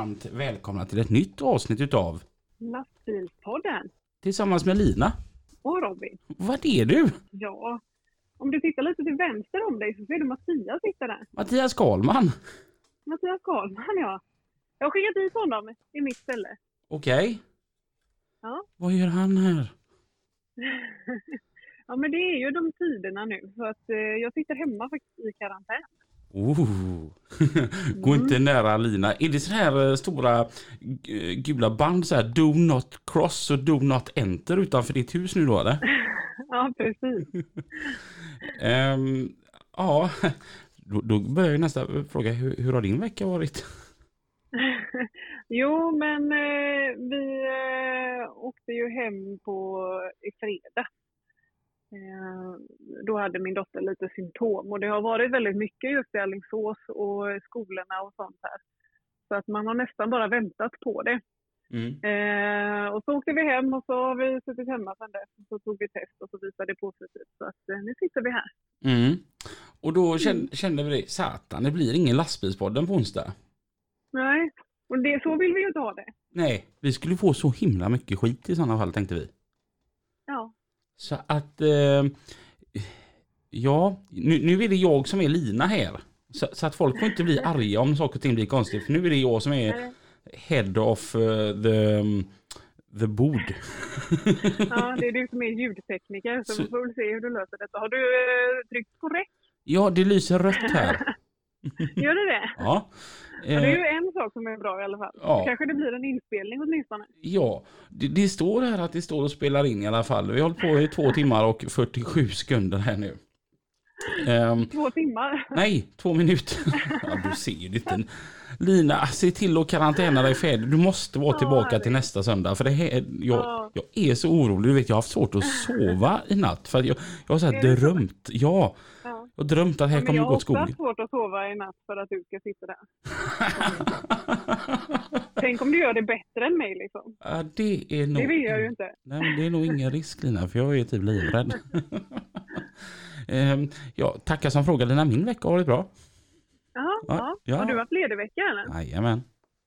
Varmt välkomna till ett nytt avsnitt utav Lastbilspodden. Tillsammans med Lina. Och Robin. Vad är du? Ja, om du tittar lite till vänster om dig så ser du Mattias sitta där. Mattias Karlman. Mattias Karlman ja. Jag har skickat dit honom i mitt ställe. Okej. Ja. Vad gör han här? ja men det är ju de tiderna nu. Så att eh, jag sitter hemma faktiskt i karantän. Oh. Gå inte nära Lina. Är det så här eh, stora g- gula band så här Do not cross och Do not enter utanför ditt hus nu då eller? ja precis. Ehm, ja, då, då börjar nästa fråga. Hur, hur har din vecka varit? jo men eh, vi eh, åkte ju hem på i fredag. Eh, då hade min dotter lite symptom och det har varit väldigt mycket just i Alingsås och skolorna och sånt här. Så att man har nästan bara väntat på det. Mm. Eh, och så åkte vi hem och så har vi suttit hemma sedan dess. Så tog vi test och så visade det positivt. Så att eh, nu sitter vi här. Mm. Och då kände, kände vi det, satan det blir ingen lastbilspodden på onsdag. Nej, och det, så vill vi ju inte ha det. Nej, vi skulle få så himla mycket skit i sådana fall tänkte vi. Ja, Så att, eh, ja, nu, nu är det jag som är Lina här. Så, så att folk får inte bli arga om saker och ting blir konstigt. För nu är det jag som är head of eh, the, the bord. ja, det är du som är ljudtekniker så, Så- vi får väl se hur du löser detta. Har du eh, tryckt på rätt? Ja, det lyser rött här. Gör det det? Ja. Ja, det är Eh, ju en sak som är bra i alla fall. Ja. Så kanske det blir en inspelning åtminstone. ja, det, det står här att det står och spelar in i alla fall. Vi har hållit på i två timmar och 47 sekunder här nu. Ehm, Två timmar. Nej, två minuter. Ja, du ser ju lite. Lina, se till att karantäna dig färdig. Du måste vara tillbaka till nästa söndag. För det här, jag, Ja. jag är så orolig. Du vet, jag har haft svårt att sova i natt. För jag, jag har så här så? drömt. Ja, Ja. jag har drömt att här Men kommer jag gå har åt skogen. haft svårt att sova i natt för att du ska sitta där. Tänk om du gör det bättre än mig liksom. Ja, det är nog... Det vill jag ju inte. Nej, men det är nog ingen risk Lina, för jag är typ livrädd. Ehm, ja, tackar som frågade när min vecka har varit bra. Jaha, Ja, ja. ja. Har du haft ledig vecka eller? Jajamän,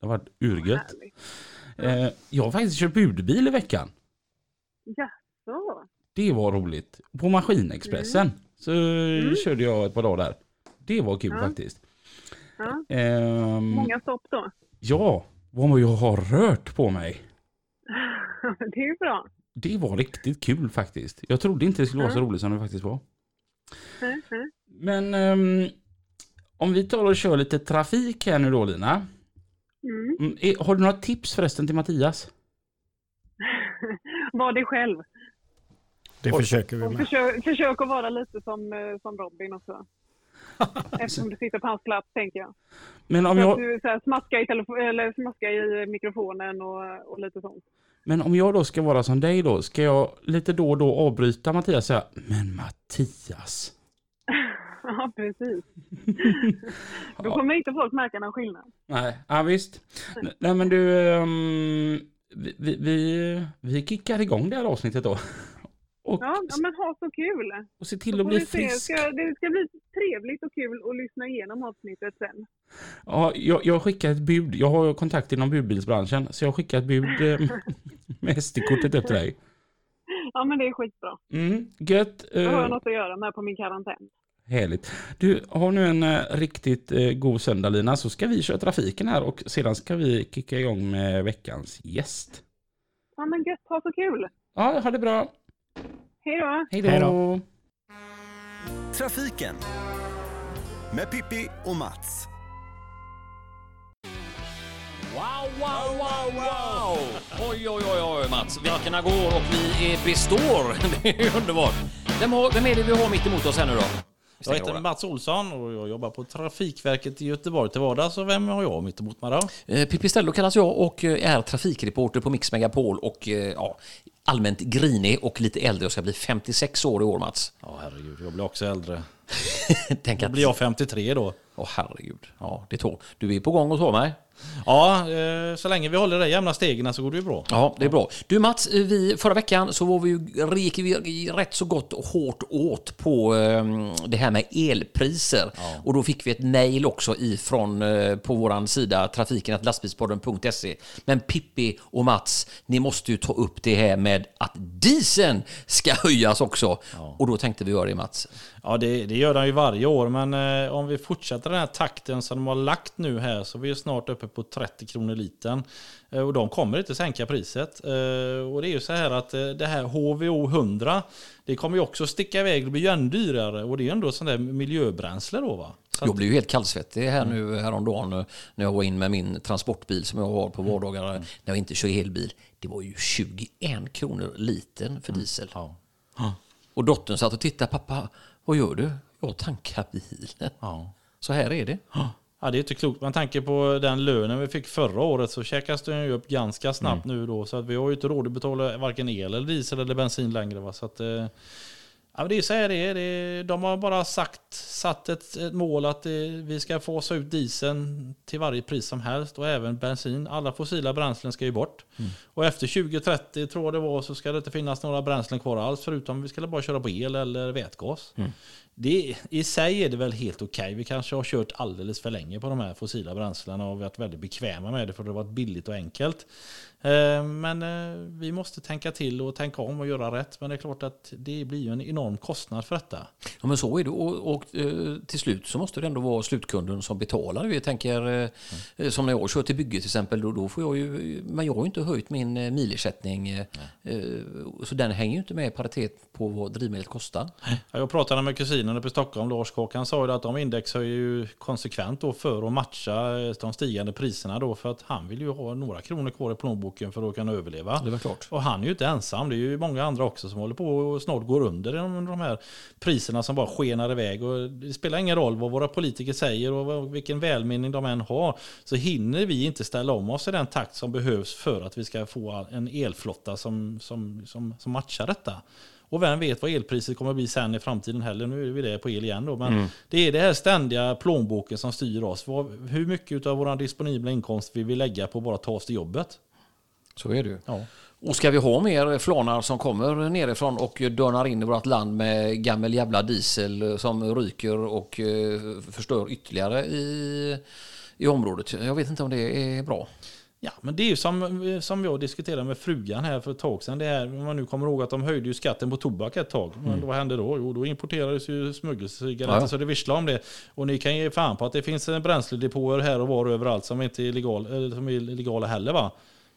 det har varit urgött. Härligt. Eh, jag har faktiskt kört budbil i veckan. Jaså? Det var roligt. På Maskinexpressen så körde jag ett par dagar där. Det var kul Mm. Ja. faktiskt. Ja. Ehm, Många stopp då? Ja, vad jag har rört på mig. det är ju bra. Det var riktigt kul faktiskt. Jag trodde inte det skulle vara så Mm. roligt som det faktiskt var. Mm, mm. Men ehm, om vi tar och kör lite trafik här nu då Lina. Mm. Mm, Har du några tips förresten till Mattias? Var dig själv. Det Oj. försöker vi Och med. försök, försök att vara lite som, eh, som Robin också. Eftersom du sitter på hans plats tänker jag. Men om Så jag, du så här, smaskar, i eller smaskar i mikrofonen och, och lite sånt. men om jag då ska vara som dig då, ska jag lite då och då avbryta Mattias och säga Men Mattias. ja, precis. Då kommer inte folk märka någon skillnad. Nej, ja, visst. Nej men du, vi, vi, vi, vi kickar igång det här avsnittet då. Och, Ja, men ha så kul! och se till att bli frisk. Ska, det ska bli trevligt och kul att lyssna igenom avsnittet sen. Ja, jag, jag skickar ett bud. Jag har kontakt inom budbilsbranschen. Så jag skickar ett bud eh, med SD-kortet upp till dig. Ja, men det är skitbra. Mm, gött. Då har jag Eh, något att göra med på min karantän. härligt. Du, har nu en eh, riktigt god söndag Lina så ska vi köra trafiken här och sedan ska vi kicka igång med veckans gäst. Ja, men gött. Ha så kul! Ja, ha det bra. Hej då! Hej då. då. Trafiken med Pippi och Mats. Wow, wow, wow, wow! Oj, oj, oj, oj, Mats. Veckorna går och vi är består. Det är underbart. Vem, har, vem är det vi har mitt emot oss här nu då? Jag heter Mats Olsson och jag jobbar på Trafikverket i Göteborg till vardags. Och vem har jag mitt emot mig då? Eh, Pippi Stello kallas jag och eh, är trafikreporter på Mix Megapol och eh, ja, allmänt grinig och lite äldre. Jag ska bli 56 år i år Mats. Ja, herregud, jag blir också äldre. Tänk Då att... blir jag 53 då. Åh herregud. Ja, det tål. Du är på gång och så mig. Ja, eh, så länge vi håller det jämna stegen så går det ju bra. Ja, det är bra. Du Mats, eh, vi, förra veckan så var vi, ju- gick vi rätt så gott och hårt åt på eh, det här med elpriser. Och då fick vi ett mejl också ifrån eh, på våran sida trafiken.lastbilspodden.se. Men Pippi och Mats, ni måste ju ta upp det här med att dieseln ska höjas också. Och då tänkte vi göra det Mats. Ja, det, det gör den ju varje år, men eh, om vi fortsätter den här takten som de har lagt nu här så är vi snart uppe på 30 kronor litern. Eh, och de kommer inte sänka priset. Eh, och det är ju så här att eh, det här HVO 100, det kommer ju också sticka iväg och bli ännu dyrare. Och det är ju ändå sån där miljöbränsle då va? Så Jag blev ju helt kallsvettig här nu häromdagen eh, när jag var in med min transportbil som jag har på vardagar när jag inte kör elbil. Det var ju 21 kronor litern för diesel. ja. Och dottern satt och tittade. Pappa, vad gör du? Jag tankar bilen. Ja. Så här är det. Ja, det är inte klokt. Man tanke på den lönen vi fick förra året så käkas den ju upp ganska snabbt nu då. Så att vi har ju inte råd att betala varken el eller diesel eller bensin längre. Va? Så att, eh, ja, det är så här det är. Det är. De har bara sagt, satt ett, ett mål att eh, vi ska fasa ut dieseln till varje pris som helst och även bensin. Alla fossila bränslen ska ju bort. Och efter 2030 tror jag det var så ska det inte finnas några bränslen kvar alls förutom vi ska bara köra på el eller vätgas. Det, I sig är det väl helt okej. Vi kanske har kört alldeles för länge på de här fossila bränslena och varit väldigt bekväma med det för det har varit billigt och enkelt. Eh, Men eh, vi måste tänka till och tänka om och göra rätt. Men det är klart att det blir en enorm kostnad för detta. Ja, men så är det. Och, och eh, till slut så måste det ändå vara slutkunden som betalar. Jag tänker, eh, som när jag kör till bygget till exempel, då, då får jag ju, men jag har ju inte höjt min milersättning. eh, Så den hänger ju inte med i paritet på vad drivmedlet kostar. Ja, Jag pratade med kusinen uppe i Stockholm, Lars Kåk, han sa ju att de indexhöjer ju konsekvent då för att matcha eh, de stigande priserna då för att han vill ju ha några kronor kvar i plånboken för att kunna överleva. Det var klart. Och han är ju inte ensam, det är ju många andra också som håller på och snart går under de, här priserna som bara skenar iväg. Och det spelar ingen roll vad våra politiker säger och vilken välmening de än har så hinner vi inte ställa om oss i den takt som behövs för att vi ska få en elflotta som, som, som, som matchar detta. Och vem vet vad elpriset kommer att bli sen i framtiden heller. Nu är vi det på el igen då. Men det är det här ständiga plånboken som styr oss. Hur mycket av vår disponibla inkomst vi vill lägga på att bara ta oss till jobbet. Så är det ju. Ja. Och ska vi ha mer flanar som kommer nerifrån och dörnar in i vårt land med gammal jävla diesel som ryker och eh, förstör ytterligare i, i området? Jag vet inte om det är bra. Ja, men det är ju som, som jag diskuterade med frugan här för ett tag sedan. Det här, om man nu kommer ihåg att de höjde ju skatten på tobak ett tag. Men vad hände då? Jo, då importerades ju smuggelcigaretter Ja, så det visslar om det. Och ni kan ge fan på att det finns bränsledepåer här och var överallt som inte är, legal, eller som är legala heller va?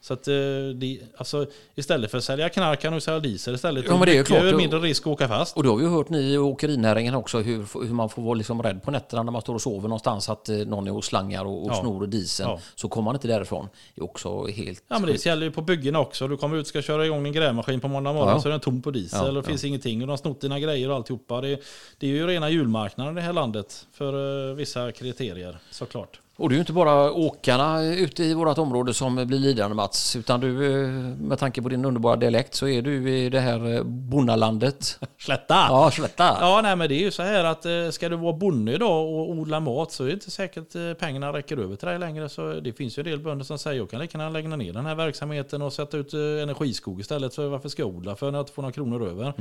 Så att eh, det, alltså, istället för att sälja knark kan du sälja diesel istället. Ja, men det är klart. mindre risk att åka fast. Och då har vi ju hört ni i åkerinäringen också hur, hur man får vara liksom rädd på nätterna när man står och sover någonstans att eh, någon är och slangar och, och Ja. snor dieseln. Ja. Så kommer man inte därifrån. Det är också helt Ja men det sjukt. gäller ju på byggen också. Du kommer ut och ska köra igång din grävmaskin på måndag morgon Ja. så är den tom på diesel och det finns ingenting. Och de har snott dina grejer och alltihopa. Det, det är ju rena julmarknaden i det här landet för eh, vissa kriterier såklart. Och det är ju inte bara åkarna ute i vårt område som blir lidande Mats. Utan du, eh, med tanke på din underbara dialekt, så är du i det här eh, bonnalandet. Slätta! Ja, Slätta. Ja, nej, men det är ju så här att eh, ska du vara bonde idag och odla mat så är det inte säkert pengarna räcker över till dig längre. Så det finns ju en del bönder som säger jag kan lika gärna lägga ner den här verksamheten och sätta ut energiskog istället. För varför ska jag odla för när jag inte får några kronor över?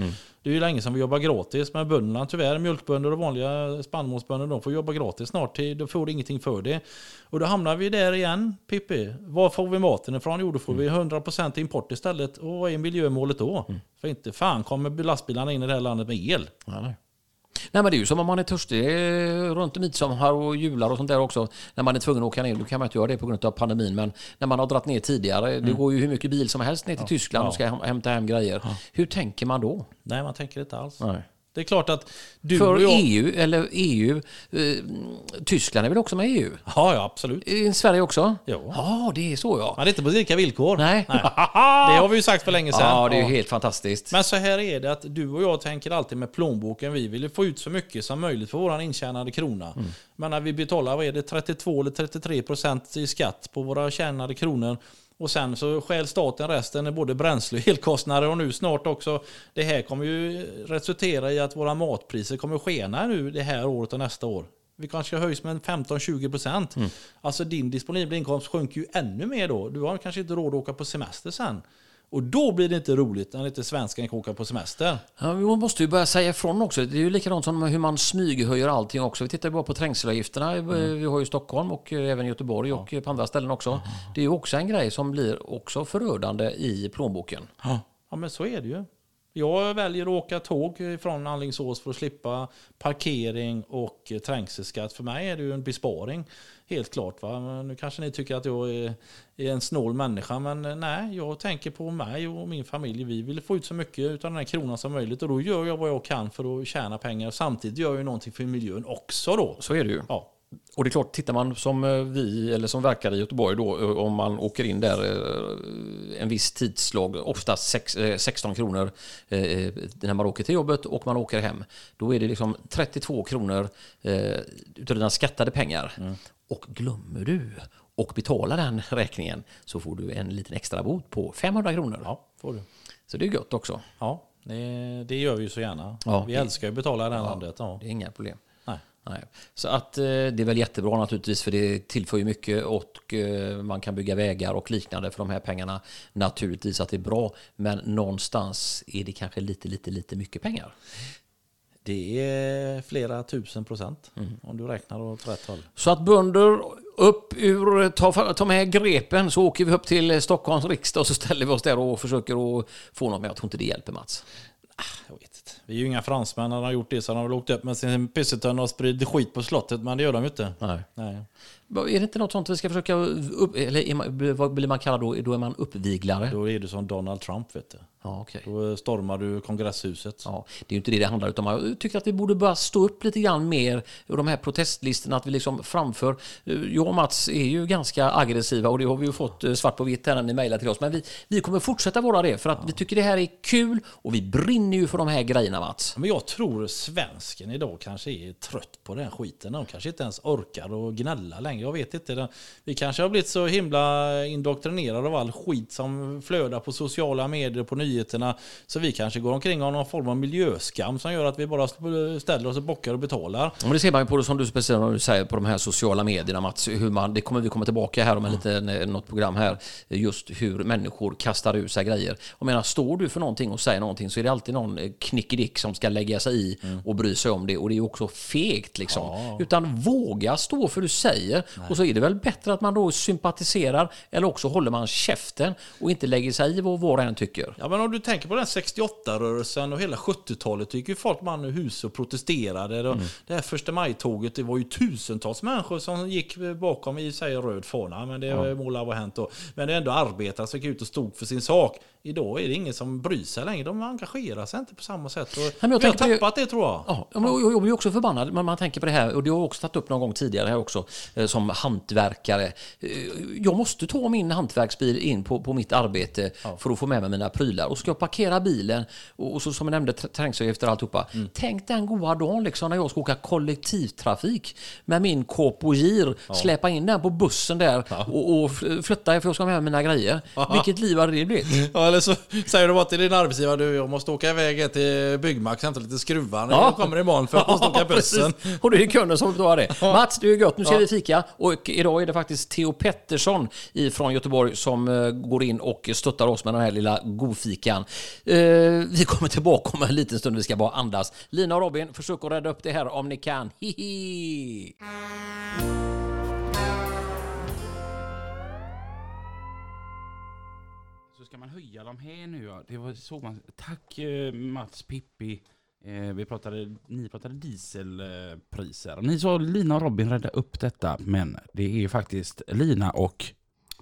Det är ju länge sedan vi jobbar gratis. Men bönderna tyvärr, mjölkbönder och vanliga spannmålsbönder, de får jobba gratis snart. Då får de ingenting för det. Och då hamnar vi där igen, Pippi. Var får vi maten ifrån? Jo, då får vi 100% import istället. Och vad är miljömålet då? För inte fan kommer lastbilarna in i det här landet med el. Ja, nej. Nej men det är ju som om man är törstig eh, runt midsommar och jular och sånt där också. När man är tvungen att åka ner, då kan man inte göra det på grund av pandemin. Men när man har dragit ner tidigare, det går ju hur mycket bil som helst ner till Tyskland och ska häm- hämta hem grejer. Hur tänker man då? Nej, man tänker inte alls. Nej. Det är klart att du För och jag... EU, eller EU, eh, Tyskland är väl också med i EU? Ja, ja, absolut. I Sverige också? Ja. Ja, det är så ja. Men det är inte på lika villkor. Nej. Det har vi ju sagt för länge sedan. Ja, det är ju helt fantastiskt. Men så här är det att du och jag tänker alltid med plånboken. Vi vill ju få ut så mycket som möjligt för våran intjänade krona. Mm. Men när vi betalar, vad är det, 32 eller 33 procent i skatt på våra tjänade kronor. Och sen så stjäl staten resten, både bränsle och elkostnader och nu snart också. Det här kommer ju resultera i att våra matpriser kommer skena nu det här året och nästa år. Vi kanske ska höjas med 15-20 procent. Mm. Alltså din disponibla inkomst sjunker ju ännu mer då. Du har kanske inte råd att åka på semester sen. Och då blir det inte roligt när inte svenskan kan åka på semester. Ja, vi måste ju börja säga ifrån också. Det är ju likadant som hur man smyghöjer allting också. Vi tittar ju bara på trängselavgifterna. Mm. Vi har ju Stockholm och eh, även Göteborg och på andra ställen också. Det är ju också en grej som blir också förödande i plånboken. Ja, men så är det ju. Jag väljer att åka tåg från Alingsås för att slippa parkering och trängselskatt. För mig är det ju en besparing. Helt klart. Va? Nu kanske ni tycker att jag är, är en snål människa. Men eh, nej, jag tänker på mig och min familj. Vi vill få ut så mycket av den här kronan som möjligt. Och då gör jag vad jag kan för att tjäna pengar. Samtidigt gör jag någonting för miljön också då. Så är det ju. Ja, Och det är klart, tittar man som eh, vi, eller som verkar i Göteborg då, eh, om man åker in där eh, en viss tidslag, oftast sex, eh, 16 kronor när man åker till jobbet och man åker hem. Då är det liksom 32 kronor utav dina skattade pengar. Och glömmer du och betala den räkningen så får du en liten extra bot på 500 kronor. ja får du. Så det är gött också. Ja, det, det gör vi ju så gärna. Ja. vi älskar ju att betala i det här landet. Ja. Det är inga problem. Nej. Så att eh, det är väl jättebra naturligtvis för det tillför ju mycket och eh, man kan bygga vägar och liknande för de här pengarna. Naturligtvis att det är bra men någonstans är det kanske lite, lite, lite mycket pengar. Det är flera tusen procent om du räknar åt rätt håll. Så att bönder upp ur, ta, ta med grepen så åker vi upp till Stockholms riksdag och så ställer vi oss där och försöker att få något med. Jag tror inte det hjälper Mats. Jag vet. Vi är ju inga fransmän. När de har gjort det så har de väl åkt upp med sin pysseltunna och spridit skit på slottet. Men det gör de ju inte. Nej. Nej. Är det inte något sånt vi ska försöka upp, eller man, vad blir man kallad då? Då är man uppviglare. Då är du som Donald Trump vet du. Ja, okej. Då stormar du kongresshuset. Ja, det är ju inte det det handlar om. Jag tycker att vi borde börja stå upp lite grann mer ur de här protestlistorna. Att vi liksom framför... Jag och Mats är ju ganska aggressiva och det har vi ju fått eh, svart på vitt här när ni mejlar till oss. Men vi, vi kommer fortsätta vara det för att vi tycker det här är kul och vi brinner ju för de här grejerna Mats. Men jag tror svensken idag kanske är trött på den skiten. De kanske inte ens orkar och gnälla längre. Jag vet inte. Vi kanske har blivit så himla indoktrinerade av all skit som flödar på sociala medier och på nyheterna. Så vi kanske går omkring och har någon form av miljöskam som gör att vi bara ställer oss och bockar och betalar. Ja, Men det ser man ju på det som du speciellt säger på de här sociala medierna Mats. Hur man, det kommer vi komma tillbaka här om en liten, eh, något program här. Just hur människor kastar ur sig grejer. Jag menar, står du för någonting och säger någonting så är det alltid någon eh, knickedick som ska lägga sig i och bry sig om det. Och det är också fegt liksom. Utan våga stå för du säger. Och så är det väl bättre att man då sympatiserar eller också håller man käften och inte lägger sig i vad var och en tycker. Ja, men om du tänker på den 68-rörelsen och hela 70-talet gick ju folk man ur hus och protesterade. Och Det här första maj-tåget, det var ju tusentals människor som gick bakom i sig röd fana. Men det ja. må ha hänt då. Men det är ändå arbetare som gick ut och stod för sin sak. Idag är det ingen som bryr sig längre. De engagerar sig inte på samma sätt. Och men jag vi har tappat det tror jag. Ja, jag, jag blir också förbannad när man tänker på det här och det har jag också tagit upp någon gång tidigare här också eh, som hantverkare. Eh, Jag måste ta min hantverksbil in på, på mitt arbete för att få med mig mina prylar och ska jag parkera bilen och, och så som jag nämnde tr- trängselavgifter och alltihopa. Tänk den goda dagen liksom när jag ska åka kollektivtrafik med min Coop Gir, släpa in den på bussen där och, och f- flytta för jag ska ha med mig mina grejer. Vilket liv hade det blivit? Ja, eller så säger du bara till din arbetsgivare du, jag måste åka iväg till Byggmax och hämta lite skruvar. Ja. Jag kommer imorgon för jag måste åka bussen. precis. Och det är kunden som betalar det. Mats, det är gött. Nu ska vi fika. Och idag är det faktiskt Theo Pettersson från Göteborg som eh, går in och stöttar oss med den här lilla godfikan. Eh, vi kommer tillbaka om en liten stund. Vi ska bara andas. Lina och Robin, försök att rädda upp det här om ni kan. Hihi! Ska man höja de här nu ja. Det var så man... Tack eh, Mats, Pippi. Eh, vi pratade, ni pratade dieselpriser. Ni sa Lina och Robin rädda upp detta. Men det är ju faktiskt Lina och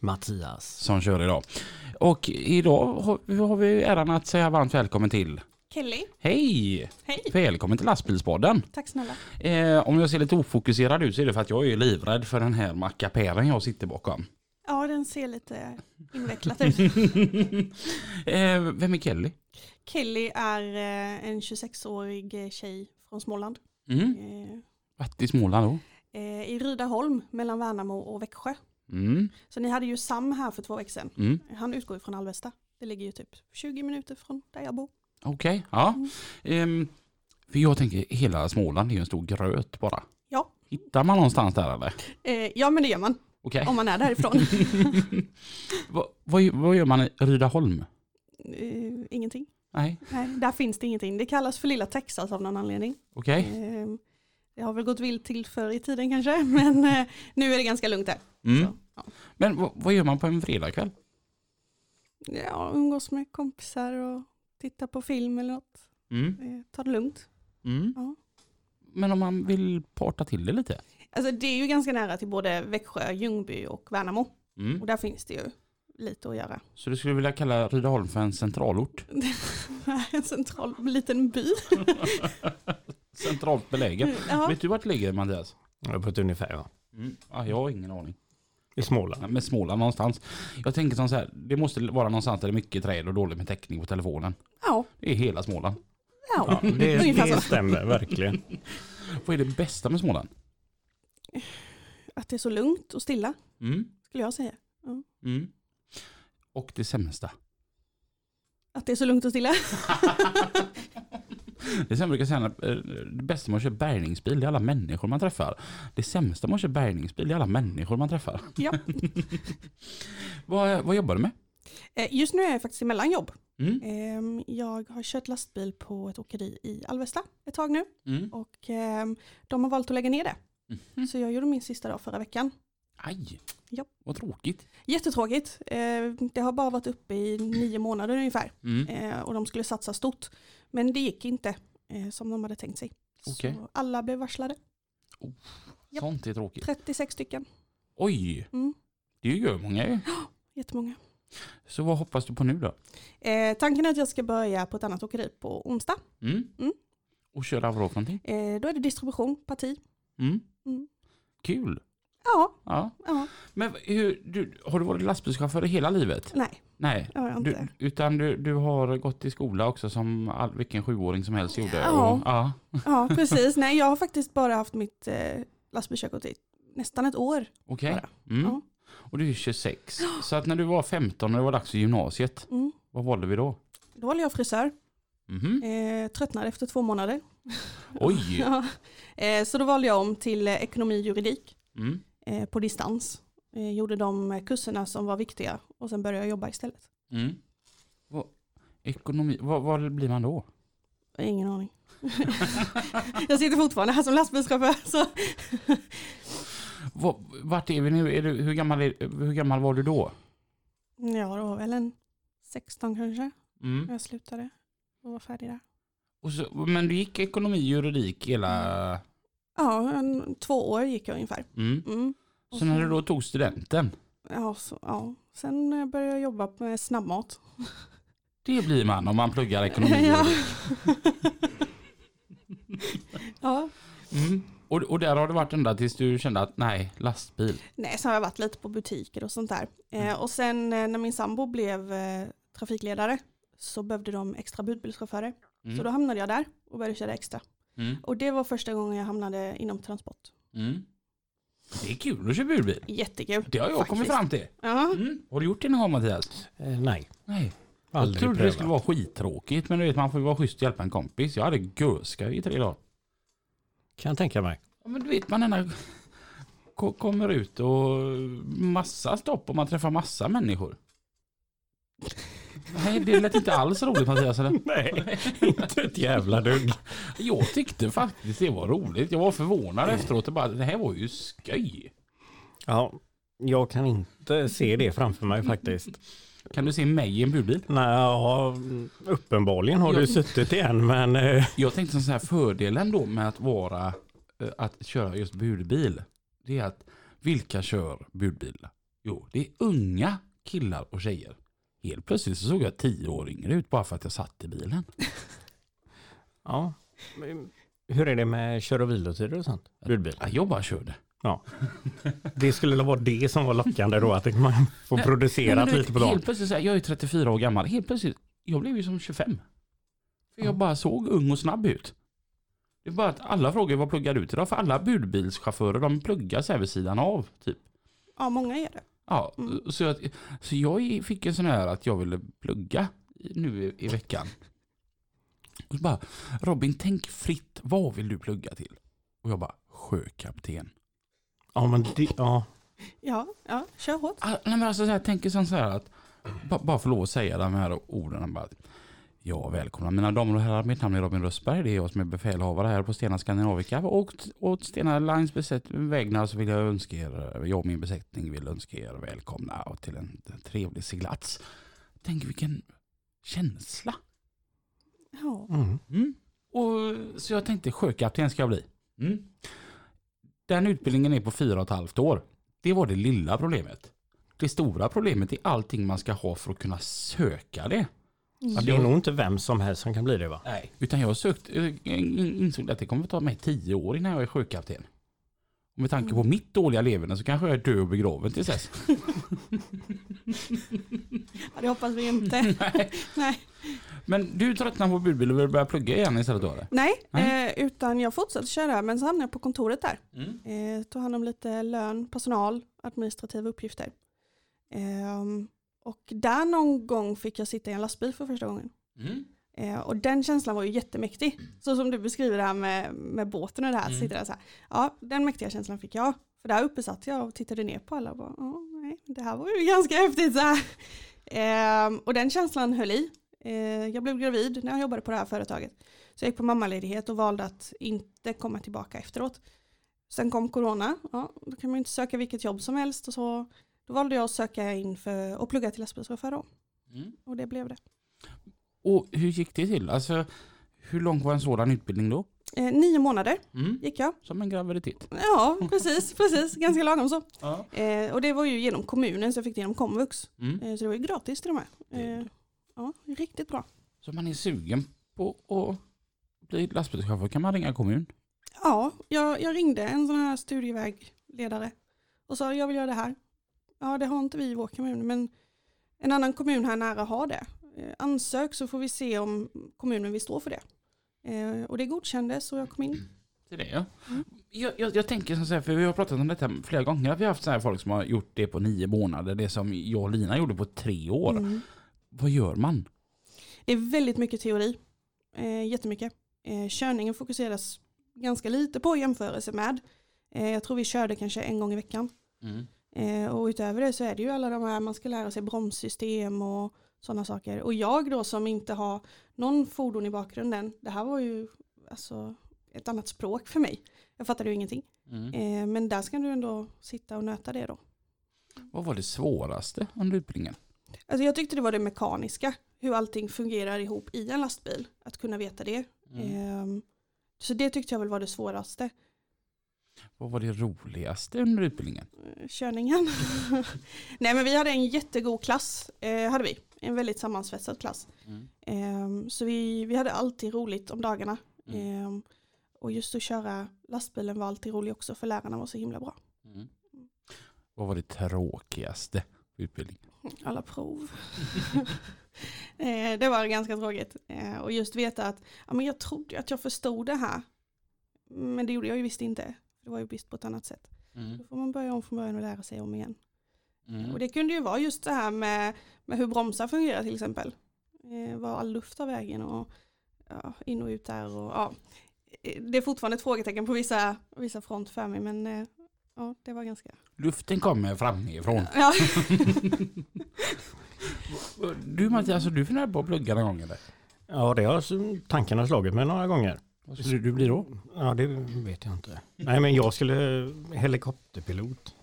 Mattias. som kör idag. Och idag har, har vi äran att säga varmt välkommen till Kelly. Hej! Hej. Välkommen till lastbilspodden. Tack snälla. Eh, om jag ser lite ofokuserad ut så är det för att jag är livrädd för den här mackapären jag sitter bakom. Ja, den ser lite invecklad ut. eh, vem är Kelly? Kelly är eh, en 26-årig tjej från Småland. Mm. Eh, Vart i Småland då? eh, I Rydaholm mellan Värnamo och Växjö. Mm. Så ni hade ju Sam här för två veckor sedan. Mm. Han utgår ju från Alvesta. Det ligger ju typ 20 minuter från där jag bor. Okej, ja. Mm. Ehm, för jag tänker hela Småland är ju en stor gröt bara. Ja. Hittar man någonstans där eller? Ja, men det gör man Okej. om man är därifrån. vad, vad, vad gör man i Rydaholm? eh, ingenting. Nej, Nej, där finns det ingenting. Det kallas för lilla Texas av någon anledning. okej. Eh, det har väl gått vilt till förr i tiden kanske, men eh, nu är det ganska lugnt där. Mm. Så, ja. Men vad, vad gör man på en fredagkväll? Ja, umgås med kompisar och titta på film eller något. Mm. Eh, ta det lugnt. Mm. Ja. Men om man vill parta till det lite? Alltså det är ju ganska nära till både Växjö, Ljungby och Värnamo. Mm. Och där finns det ju lite att göra. Så du skulle vilja kalla Rydaholm för en centralort? en central liten by. Centralt belägen. Ja. Vet du vart det ligger Mattias? Ja, På ett ungefär ja. Mm. Ja, jag har ingen aning. I Småland. Ja, Med Småland någonstans. Jag tänker som så här, det måste vara någonstans där det är mycket träd och dåligt med täckning på telefonen. Ja, Det är hela Småland. ja. Det, Ungefär det så. stämmer verkligen. Vad är det bästa med Småland? Att det är så lugnt och stilla Mm. skulle jag säga. Mm. Och det sämsta? Att det är så lugnt och stilla. Det sämsta brukar säga, att, eh, det bästa med att köra bärgningsbil det är alla människor man träffar. Det sämsta med att köra bärgningsbil det är alla människor man träffar. Ja. vad, vad jobbar du med? Eh, Just nu är jag faktiskt i mellanjobb. Mm. Ehm, Jag har kört lastbil på ett åkeri i Alvesta ett tag nu Mm. och ehm, de har valt att lägga ner det. Mhm. Så jag gjorde min sista dag förra veckan. Aj, Ja. vad tråkigt. Jättetråkigt. Eh, Det har bara varit uppe i nio månader ungefär Mm. Eh, och de skulle satsa stort. Men det gick inte eh, som de hade tänkt sig. Okej. Så alla blev varslade. Japp. Sånt är tråkigt. 36 stycken. Oj, Mm. det gör många ju. Jättemånga. Så vad hoppas du på nu då? Eh, tanken är att jag ska börja på ett annat åkeri på onsdag. Mm. Mm. Och köra vad då för någonting? Eh, då är det distribution, parti. Mm. Mm. Kul. Ja, Ja. ja, Men hur, du, har du varit lastbilschaufför hela livet? nej, Nej. det har jag. Du, utan du, du har gått i skola också som all, vilken sjuåring som helst gjorde? Ja. Och, ja. Ja, precis. Nej, jag har faktiskt bara haft mitt eh, lastbilskörkort i nästan ett år. Okej. Bara. Mm. Ja. Och du är 26. Så att när du var 15 och det var dags för gymnasiet, Mm. vad valde vi då? Då valde jag frisör. Mhm. Eh, tröttnade efter två månader. Oj! Ja. Eh, så då valde jag om till eh, ekonomi och juridik Mm. eh, på distans. Eh, gjorde de kurserna som var viktiga och sen började jag jobba istället. Mm. Vad, ekonomi, vad, vad blir man då? Jag Ingen aning. jag sitter fortfarande här som lastbilschaufför. Så. Vart är vi nu? Är du, hur, gammal är, hur gammal var du då? Ja, det var väl en 16 kanske Mm. jag slutade och var färdig där. Så, men du gick ekonomi och juridik hela... Ja, en, två år gick jag ungefär. Mm. Mm. Och Så när du då tog studenten, Ja, så, ja. Sen eh, började jag jobba med snabbmat. det blir man om man pluggar ekonomi ja. ja. Mm. Och, och där har det varit ända tills du kände att nej, lastbil. Nej, så har jag varit lite på butiker och sånt där. Eh, och sen eh, när min sambo blev eh, trafikledare så behövde de extra budbilschaufförer. Mm. Så då hamnade jag där och började köra extra. Mm. Och det var första gången jag hamnade inom transport. Mm. Det är kul att köra budbil. Jättekul. Det har jag kommit faktiskt. fram till. Ja. Mm. Har du gjort det någon gång Mattias? Eh, nej, Nej. Jag aldrig trodde det prövat. skulle vara skittråkigt men du vet man får ju vara schysst och hjälpa en kompis. Jag hade görskoj i tre dagar. Kan jag tänka mig. Ja, men du vet man ko- kommer ut och massa stopp och man träffar massa människor. Nej, det lät inte alls roligt Mattias. Eller? Nej, inte ett jävla dugg. Jag tyckte faktiskt det var roligt. Jag var förvånad efteråt och bara, det här var ju skoj. Ja, jag kan inte se det framför mig faktiskt. Kan du se mig i en budbil? Nej, ja, uppenbarligen har du Jag- suttit igen men eh, Jag tänkte så här, fördelen då med att vara, eh, att köra just budbil, det är att vilka kör budbil? Jo, det är unga killar och tjejer. Helt plötsligt så såg jag tio år yngre ut bara för att jag satt i bilen. Ja. Men Hur är det med kör och vilotider och sånt? Budbil? Ja, Jag bara körde. Det skulle vara det som var lockande då, att man får Nej, producerat men du vet, lite på dagen. Helt plötsligt, så här, jag är 34 år gammal, helt plötsligt, jag blev ju som 25. För jag bara såg ung och snabb ut. Det är bara att alla frågar vad pluggar du till då? För alla budbilschaufförer de pluggar här vid sidan av. Typ. Ja, många är det. Ja, Mm. så, att, så jag fick en sån här att jag ville plugga nu i, i veckan. Och så bara, Robin tänk fritt, vad vill du plugga till? Och jag bara, sjökapten. Ja, men det, ja. Ja, ja kör hårt. Ah, nej, men alltså, så här, jag tänker så här att, ba, bara få lov att säga de här orden. Bara, ja, välkomna mina damer och herrar. Mitt namn är Robin Röstberg. Det är jag som är befälhavare här på Stena Skandinavica. Och åt Stena Lines vägnar så vill jag önska er, jag och min besättning vill önska er välkomna och till en, en trevlig seglats. Tänk vilken känsla. Ja. Mm. Mm. Och, så jag tänkte sjökapten ska jag bli. Mm. Den utbildningen är på fyra och ett halvt år. Det var det lilla problemet. Det stora problemet är allting man ska ha för att kunna söka det. Ja, det är nog inte vem som helst som kan bli det va? Nej. Utan jag har sökt, jag insåg att det kommer att ta mig tio år innan jag är sjökapten. Och med tanke på mitt dåliga leverne så kanske jag är död och begraven tills dess. Ja, det hoppas vi inte. Nej. Nej, Men du tröttnar på budbil och vill börja plugga igen istället då eller? Nej Nej. eh, utan jag fortsatte köra men så hamnade jag på kontoret där. Mm. Eh, tog hand om lite lön, personal, administrativa uppgifter. Ehm, och där någon gång fick jag sitta i en lastbil för första gången. Mm. Eh, och den känslan var ju jättemäktig. Så som du beskriver det här med, med båten och det här. Mm. Sitter där så här. Ja, den mäktiga känslan fick jag. För där uppe satt jag och tittade ner på alla och bara, "Ja, nej, det här var ju ganska häftigt. Så. Ehm, och den känslan höll i. Eh, jag blev gravid när jag jobbade på det här företaget. Så jag gick på mammaledighet och valde att inte komma tillbaka efteråt. Sen kom corona, ja, då kan man ju inte söka vilket jobb som helst. Och så, då valde jag att söka in för och plugga till lastbilschaufför då. Mm. Och det blev det. Och hur gick det till? Alltså, hur lång var en sådan utbildning då? Eh, nio månader Mm. gick jag. Som en graviditet. Ja, precis, precis. Ganska lagom så. Ja. Eh, och det var ju genom kommunen så jag fick det genom komvux. Mm. Eh, så det var ju gratis till och med. Eh, ja, riktigt bra. Så man är sugen på att bli lastbilschaufför kan man ringa kommun. Ja, jag, jag ringde en sån här studievägledare och sa jag vill göra det här. Ja, det har inte vi i vår kommun, men en annan kommun här nära har det. Eh, ansök så får vi se om kommunen vill stå för det. Eh, och det godkändes och jag kom in. Till det ja. Mm. Jag, jag, jag tänker så här, för vi har pratat om detta flera gånger, vi har haft så här folk som har gjort det på nio månader, det som jag och Lina gjorde på tre år. Mm. Vad gör man? Det är väldigt mycket teori. Eh, jättemycket. Eh, körningen fokuseras ganska lite på jämförelse med. Eh, jag tror vi körde kanske en gång i veckan. Mm. Eh, och utöver det så är det ju alla de här, man ska lära sig bromssystem och sådana saker. Och jag då som inte har någon fordon i bakgrunden, det här var ju alltså ett annat språk för mig. Jag fattade ju ingenting. Mm. Eh, men där ska du ändå sitta och nöta det då. Vad var det svåraste under utbildningen? Alltså jag tyckte det var det mekaniska, hur allting fungerar ihop i en lastbil, att kunna veta det. Mm. Eh, så det tyckte jag väl var det svåraste. Vad var det roligaste under utbildningen? Eh, körningen. Nej men vi hade en jättegod klass, eh, hade vi. En väldigt sammansvetsad klass. Mm. Ehm, så vi, vi hade alltid roligt om dagarna. Mm. Ehm, och just att köra lastbilen var alltid roligt också för lärarna var så himla bra. Mm. Vad var det tråkigaste på utbildningen? Alla prov. Eh, det var ganska tråkigt. Eh, och just veta att ja, men jag trodde att jag förstod det här. Men det gjorde jag ju visst inte. Det var ju visst på ett annat sätt. Mm. Då får man börja om från början och lära sig om igen. Mm. Och det kunde ju vara just det här med, med hur bromsar fungerar till exempel. Eh, var all luft tar vägen och ja, in och ut där. Och, ja. Eh, Det är fortfarande ett frågetecken på vissa, vissa front för mig men eh, ja, det var ganska... Luften kommer framifrån. Ja. Du Mattias, har du funderat på att plugga någon gång eller? Ja, det har tankarna slagit mig några gånger. Vad skulle du bli då? Ja, det vet jag inte. Nej, men jag skulle helikopterpilot.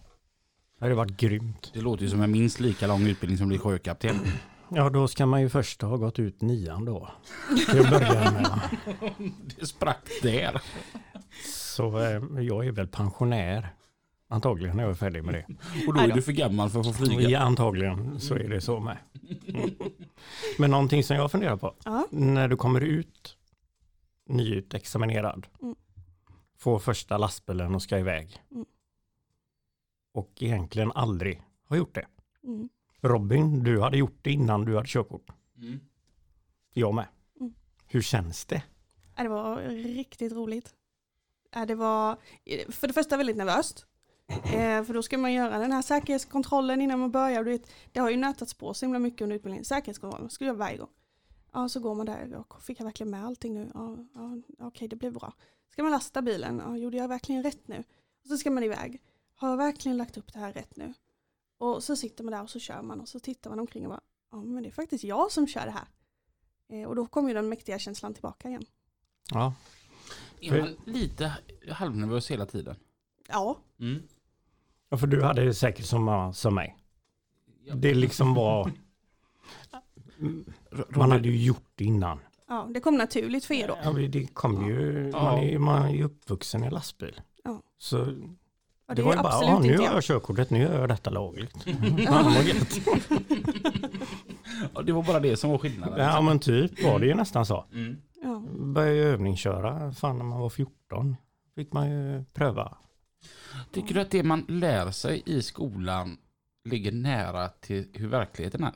Det hade varit grymt. Det låter ju som en minst lika lång utbildning som bli sjökapten. Ja, då ska man ju först ha gått ut nian då. Till att börja med. Det sprack där. Så eh, jag är väl pensionär. Antagligen när jag är färdig med det. Och då är du för gammal för att få flyga. Ja, antagligen så är det så med. Mm. Men någonting som jag funderar på. Ja. När du kommer ut nyutexaminerad. Mm. Får första lastbilen och ska iväg. Mm. Och egentligen aldrig har gjort det. Mm. Robin, du hade gjort det innan du hade körkort. Mm. Jag med. Mm. Hur känns det? Ja, Det var riktigt roligt. Ja, Det var för det första väldigt nervöst. Eh, för då ska man göra den här säkerhetskontrollen innan man börjar. Du vet, det har ju nötats på så himla mycket under utbildningen. Säkerhetskontrollen skulle jag varje gång. Ja, så går man där. Ja, fick jag verkligen med allting nu? Ja, ja, okej, det blev bra. Ska man lasta bilen? Ja, gjorde jag verkligen rätt nu? Och så ska man iväg. Har jag verkligen lagt upp det här rätt nu? Och så sitter man där och så kör man och så tittar man omkring och bara, ja men det är faktiskt jag som kör det här. Eh, och då kommer ju den mäktiga känslan tillbaka igen. Ja. Är man lite halvnervös hela tiden? Ja, Mm. ja för du hade det säkert som, som mig. Det liksom var... Man hade ju gjort det innan. ja, det kom naturligt för er då. Ja, det kom ju, Ja. man, är, man är ju uppvuxen i lastbil. Ja. Så Och det, var ju bara, nu har jag. körkortet, nu gör jag detta lagligt. ja. Ja, det var bara det som var skillnaden. ja men typ var det ju nästan så. Mm. Ja. Började ju övningsköra, fan när man var 14 fick man ju pröva. Tycker du att det man lär sig i skolan ligger nära till hur verkligheten är?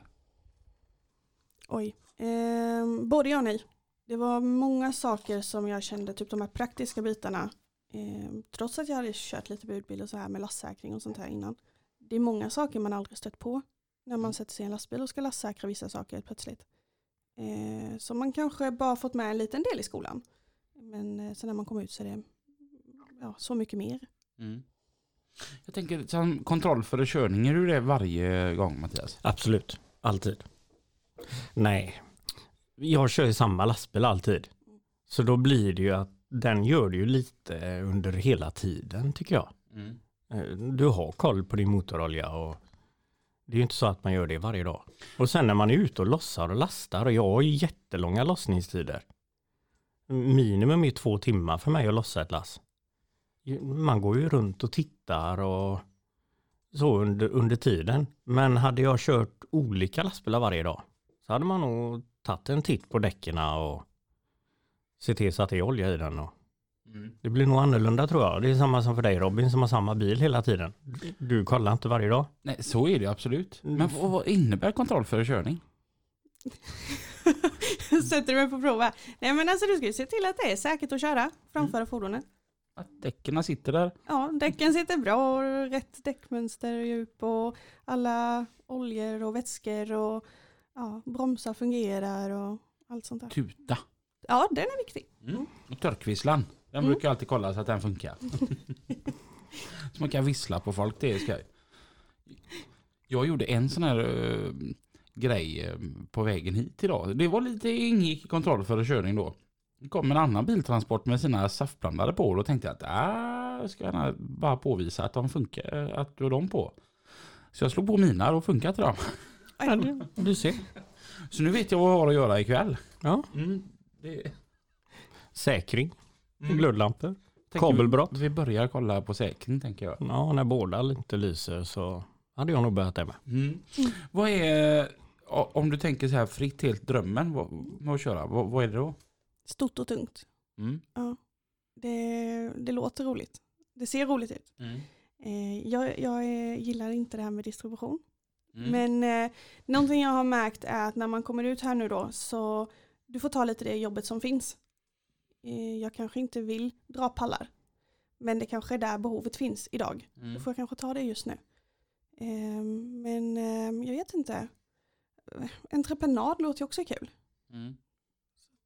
Oj. Ehm, både ja och nej. Det var många saker som jag kände, typ de här praktiska bitarna. ehm, trots att jag hade kört lite budbil och så här med lastsäkring och sånt här innan. Det är många saker man aldrig stött på när man sätter sig i en lastbil och ska lastsäkra vissa saker plötsligt. Eh, så man kanske bara fått med en liten del i skolan. Men eh, sen när man kommer ut så är det ja, så mycket mer. Mm. Jag tänker som kontroll för körning, är du det varje gång Mattias? Absolut, alltid. Nej, jag kör ju samma lastbil alltid. Så då blir det ju att den gör det ju lite under hela tiden tycker jag. Mm. Eh, Du har koll på din motorolja och det är ju inte så att man gör det varje dag. Och sen när man är ute och lossar och lastar och jag har ju jättelånga lossningstider. Minimum är två timmar för mig att lossa ett lass. Man går ju runt och tittar och så under, under tiden. Men hade jag kört olika lastbilar varje dag så hade man nog tagit en titt på däcken och se till så att det är olja i den. Och Mm. det blir nog annorlunda tror jag. Det är samma som för dig Robin som har samma bil hela tiden. Du kollar inte varje dag. Nej, så är det ju absolut. Mm. Men vad, vad innebär kontroll för körning? Sätter du mig på prov här. Nej men alltså du ska ju se till att det är säkert att köra, framföra fordonet. Att däcken sitter där? Ja, däcken sitter bra, och rätt däckmönster, djup och alla oljor och vätskor och ja, bromsar fungerar och allt sånt där. Tuta. Ja, den är viktig. Mm. Och törkvisslan. Den Mm. brukar jag alltid kolla så att den funkar. så man kan vissla på folk, det är skoj. Jag gjorde en sån här eh, grej eh, på vägen hit idag. Det var lite ingick i kontroll för körning då. Det kom en annan biltransport med sina saftblandare på och då tänkte jag att äh, jag ska bara påvisa att de funkar, eh, att du har dem på. Så jag slog på mina och funkar till dem. Ja, du, du ser. Så nu vet jag vad jag har att göra ikväll. Ja. Mm, det, Säkring, Mm. glödlampor. Kabelbrott. Vi, vi börjar kolla på säkring tänker jag. Ja, när båda inte lyser så hade jag nog börjat det med. Mm. Vad är, om du tänker så här fritt helt drömmen vad, med att köra, vad, vad är det då? Stort och tungt. Mm. Ja. Det, det låter roligt. Det ser roligt ut. Mm. Eh, jag jag eh, gillar inte det här med distribution. Mm. Men eh, någonting jag har märkt är att när man kommer ut här nu då så du får ta lite det jobbet som finns. Eh, jag kanske inte vill dra pallar. Men det kanske är där behovet finns idag. Mm. Då får jag kanske ta det just nu. Eh, men eh, jag vet inte. Entreprenad låter ju också kul. Mm.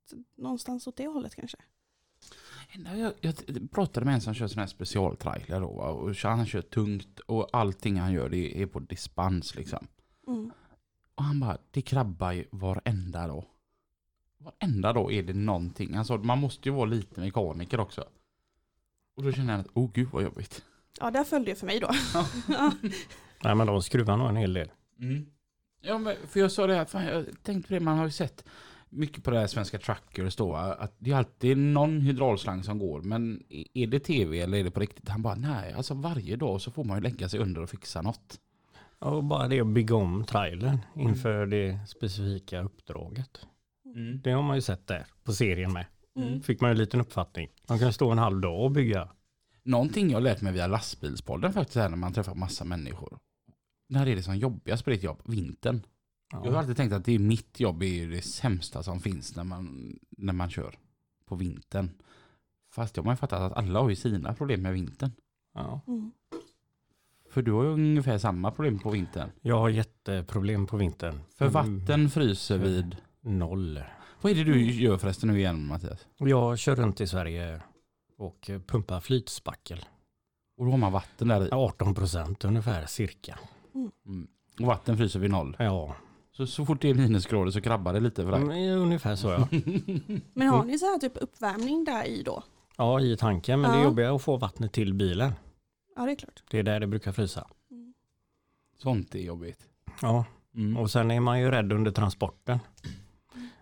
Så Någonstans åt det hållet kanske. Jag, jag pratade med en som kör sån här specialtrailer då, och han kör tungt och allting han gör det är på dispens liksom. Mm. Och han bara, det krabbar ju varenda dag. Varenda dag är det någonting. Alltså man måste ju vara lite mekaniker också. Och då känner jag att, oh gud vad jobbigt. Ja, där följde det för mig då. Nej, men de skruvar nog en hel del. Mm. Ja, men för jag sa det här, fan, jag tänkte på det, man har ju sett mycket på det här svenska truckers då, att det är alltid någon hydraulslang som går, men är det tv eller är det på riktigt? Han bara, nej, alltså varje dag så får man ju lägga sig under och fixa något. Och bara det att bygga om trailern inför det specifika uppdraget. Det har man ju sett där på serien med. Mm. Fick man en liten uppfattning. Man kan stå en halv dag och bygga. Någonting jag har lärt mig via lastbilspodden faktiskt här när man träffar massa människor. När är det som jobbigast på ditt jobb? Vintern. Jag har Ja. alltid tänkt att det är mitt jobb är ju det sämsta som finns när man, när man kör på vintern. Fast jag har man fattat att alla har ju sina problem med vintern. Ja. Mm. För du har ju ungefär samma problem på vintern. Jag har jätteproblem på vintern. För Mm, vatten fryser vid... Noll. Vad är det du gör förresten nu igen Mattias? Jag kör runt i Sverige och pumpar flytspackel. Och då har man vatten där i. 18 procent ungefär cirka. Mm. Och vatten fryser vid noll. Ja, Så, så fort det är minusgrader så krabbar det lite för dig. mm, ungefär så ja. Men har ni så här typ uppvärmning där i då? Ja, i tanken. Men det är Ja. jobbigare att få vattnet till bilen. Ja det är klart. Det är där det brukar frysa. Sånt är jobbigt. Ja, Mm. och sen är man ju rädd under transporten.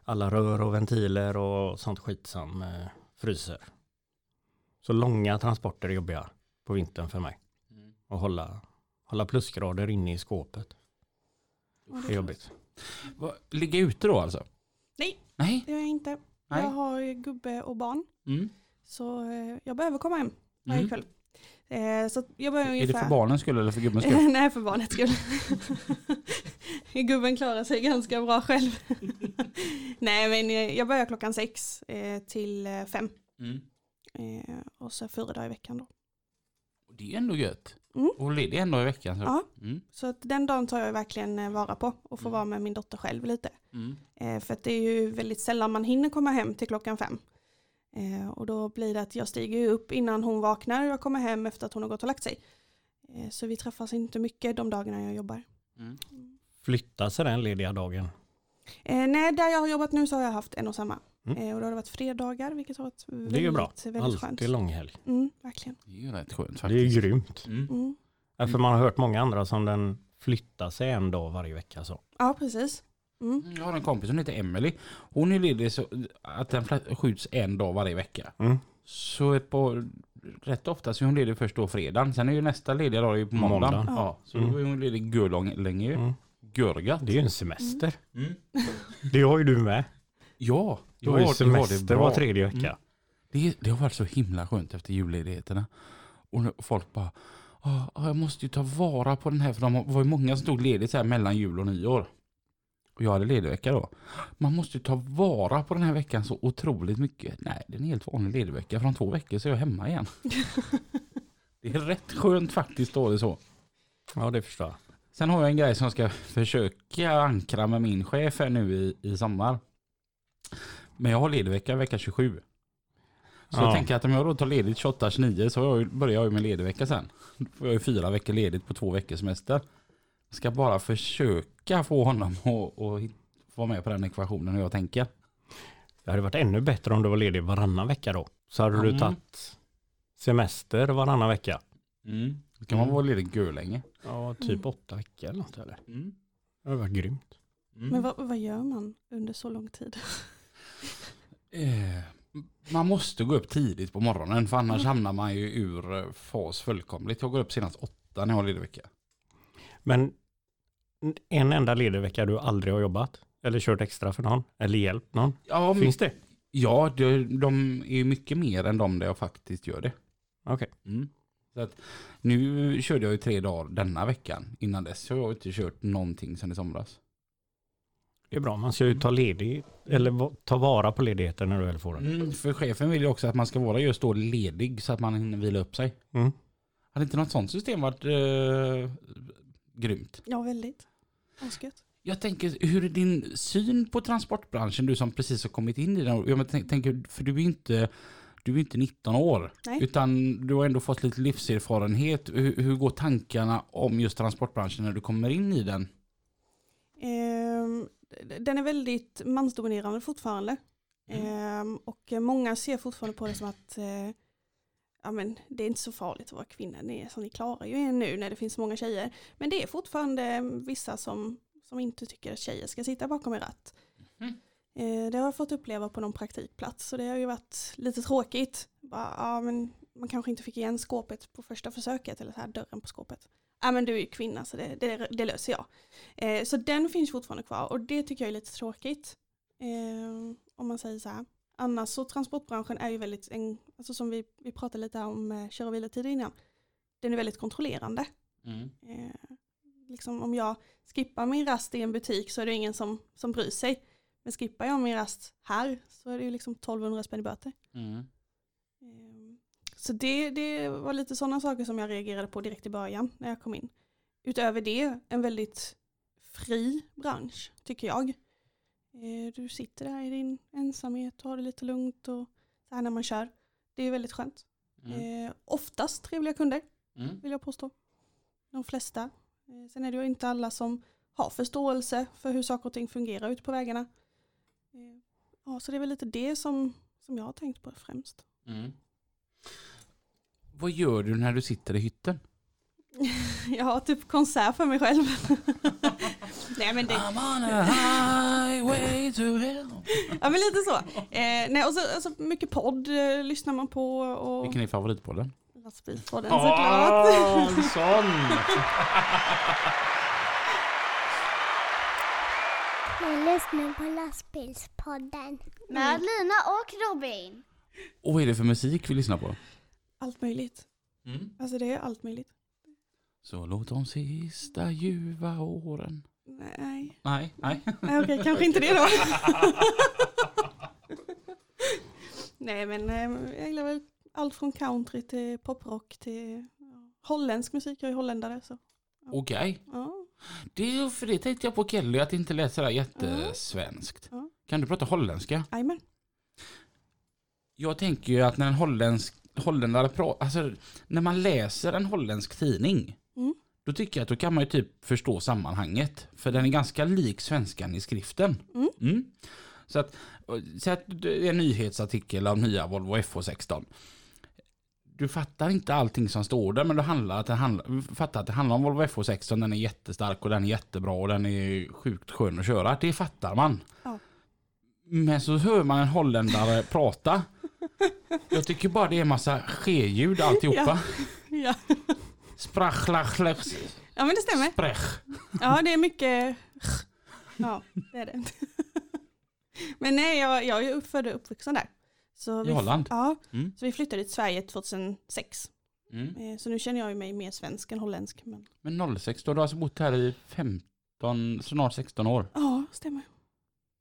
Alla rör och ventiler och sånt skit som eh, fryser. Så långa transporter är jobbiga på vintern för mig. Mm. Och hålla, hålla plusgrader inne i skåpet. Ja, Det är jobbigt. Ligga ute då alltså? Nej. Nej. Det gör jag inte. Nej. Jag har gubbe och barn. Mm. Så eh, jag behöver komma hem varje Mm. kväll. Eh, så jag börjar Är det ungefär... för barnens skull eller för gubbens skull? Nej, för barnets skull. Gubben klarar sig ganska bra själv. Nej, men eh, jag börjar klockan sex till fem. Mm. Och så fyra dagar i veckan då. Det är ändå gött. Mm. Och ledig en dag i veckan. Så. Ja. Mm. Så att den dagen tar jag verkligen eh, vara på och får Mm. vara med min dotter själv lite. Mm. Eh, för att det är ju väldigt sällan man hinner komma hem till klockan fem. Eh, och då blir det att jag stiger upp innan hon vaknar och jag kommer hem efter att hon har gått och lagt sig. Eh, så vi träffas inte mycket de dagarna jag jobbar. Mm. Flytta sig den lediga dagen. Eh, nej, där jag har jobbat nu så har jag haft en och samma. Mm. Eh, och då har det varit fredagar, vilket har varit väldigt, Det är ju bra. väldigt skönt. Alltid långhelg. Mm, verkligen. Det är ju rätt skönt Det är faktiskt. ju grymt. Mm. Mm. Ja, För man har hört många andra som den flyttar sig en dag varje vecka. Så. Ja, precis. Mm. Jag har en kompis som heter Emily. Hon är ledig så att den fl- skjuts en dag varje vecka. Mm. Så ett par, rätt ofta så är hon ledig först då fredagen. Sen är ju nästa lediga dag är ju på måndagen. Måndagen. Ja, så Mm. då är hon ledig gulong länge. Mm. Görgat. Det är ju en semester. Mm. Det har ju du med. Ja, Du har ju det semester bra. var tredje vecka. Mm. Det, det har varit så himla skönt efter julledigheterna. Och folk bara, "Ah, ah, jag måste ju ta vara på den här för de var ju många som tog ledigt så här mellan jul och nyår. Och jag hade ledig vecka då. Man måste ju ta vara på den här veckan så otroligt mycket. Nej, det är en helt vanlig ledig vecka. Från två veckor så är jag hemma igen. det är rätt skönt faktiskt då det så. Ja, det förstår jag. Sen har jag en grej som jag ska försöka ankra med min chef här nu i, i sommar. Men jag har ledig vecka vecka 27. Så Ja. jag tänker att om jag då tar ledigt 28-29 så jag, börjar jag ju med ledig vecka sen. Då får jag ju fyra veckor ledigt på två veckors semester. Ska bara försöka få honom att, vara med på den ekvationen hur jag tänker. Det hade varit ännu bättre om du var ledig varannan vecka då. Så hade du Mm. tagit semester varannan vecka. Mm. Då kan man Mm. vara ledig gör länge. Ja, typ åtta veckor eller något eller? Mm. Det hade varit grymt. Mm. Men vad, vad gör man under så lång tid? Eh, man måste gå upp tidigt på morgonen för annars hamnar man ju ur eh, fas fullkomligt. Jag går upp senast åtta när jag har ledig vecka. Men en enda ledig vecka du aldrig har jobbat? Eller kört extra för någon? Eller hjälpt någon? Ja, Finns det? ja de, de är ju mycket mer än de där jag faktiskt gör det. Okej. Mm. Så att, nu körde jag ju tre dagar denna veckan. Innan dess har jag inte kört någonting sedan i somras. Det är bra. Man ska ju ta ledig eller ta vara på ledigheten när du väl får den. Mm, för chefen vill ju också att man ska vara just då ledig så att man hinner vila upp sig. Mm. Hade inte något sånt system varit eh, grymt? Ja, väldigt. Asgött. Jag tänker, hur är din syn på transportbranschen, du som precis har kommit in i den? Jag tänker, för du är inte, du är inte 19 år, Nej. utan du har ändå fått lite livserfarenhet. Hur, hur går tankarna om just transportbranschen när du kommer in i den? Ehm, den är väldigt mansdominerande fortfarande. Och eh, många ser fortfarande på det som att eh, ja, men det är inte så farligt att vara kvinna. Ni, är, så ni klarar ju er nu när det finns så många tjejer. Men det är fortfarande vissa som, som inte tycker att tjejer ska sitta bakom en ratt. Mm. Eh, det har jag fått uppleva på någon praktikplats så det har ju varit lite tråkigt. Bara, ja, men man kanske inte fick igen skåpet på första försöket eller så här dörren på skåpet. Ja men du är ju kvinna så det, det, det löser jag. Eh, så den finns fortfarande kvar och det tycker jag är lite tråkigt. Eh, om man säger så här. annars så transportbranschen är ju väldigt, en, alltså som vi, vi pratade lite om eh, kör och vilotider innan, den är väldigt kontrollerande. Mm. Eh, liksom om jag skippar min rast i en butik så är det ingen som, som bryr sig. Men skippar jag min rast här så är det ju liksom 1200 spänn i böter. Mm. Så det, det var lite sådana saker som jag reagerade på direkt i början när jag kom in. Utöver det, en väldigt fri bransch tycker jag. Eh, du sitter där i din ensamhet och har det lite lugnt och så här när man kör. Det är väldigt skönt. Mm. Eh, oftast trevliga kunder Mm. vill jag påstå. De flesta. Eh, Sen är det ju inte alla som har förståelse för hur saker och ting fungerar ute på vägarna. Ja, så det är väl lite det som, som jag har tänkt på främst. Mm. Vad gör du när du sitter i hytten? Jag har typ konsert för mig själv. Nej men det, I'm on a highway to hell. ja men lite så. Eh, nej, och så alltså, mycket podd eh, lyssnar man på och Vilken är favoritpodden? lastbilspodden Ah, såklart. en sån! Du lyssnar på lastbilspodden. Med Lina och Robin. Och vad är det för musik vi lyssnar på? Allt möjligt. Mm. Alltså det är allt möjligt. Så låt de sista ljuva åren. Nej, Nej, nej. nej okej, kanske inte det då. nej men eh, jag gillar väl allt från country till poprock till holländsk musik. Jag är holländare så. Okej. Ja. Det är för det tänkte jag på Kelly att det inte lät sådär jättesvenskt. Ja. Kan du prata holländska? Jajamän. Jag tänker ju att när en holländsk holländare pratar, alltså när man läser en holländsk tidning Mm. då tycker jag att då kan man ju typ förstå sammanhanget. För den är ganska lik svenskan i skriften. Mm. Så att, så att det är en nyhetsartikel om nya Volvo FH16. Du fattar inte allting som står där men du handlar att det handlar, fattar att det handlar om Volvo FH16, den är jättestark och den är jättebra och den är sjukt skön att köra. Det fattar man. Ja. Men så hör man en holländare prata. Jag tycker bara det är en massa ske-ljud alltihopa. Ja. Sprachlachlech, ja men det stämmer. sprech. Ja det är mycket Ja det är det. Men nej jag, jag är född och uppvuxen där. Så I vi, Holland? Ja, Mm. så vi flyttade till Sverige 2006. Mm. Eh, Så nu känner jag mig mer svensk än holländsk. Men... Men 06, då har du alltså bott här i 15, snart 16 år. Ja, stämmer.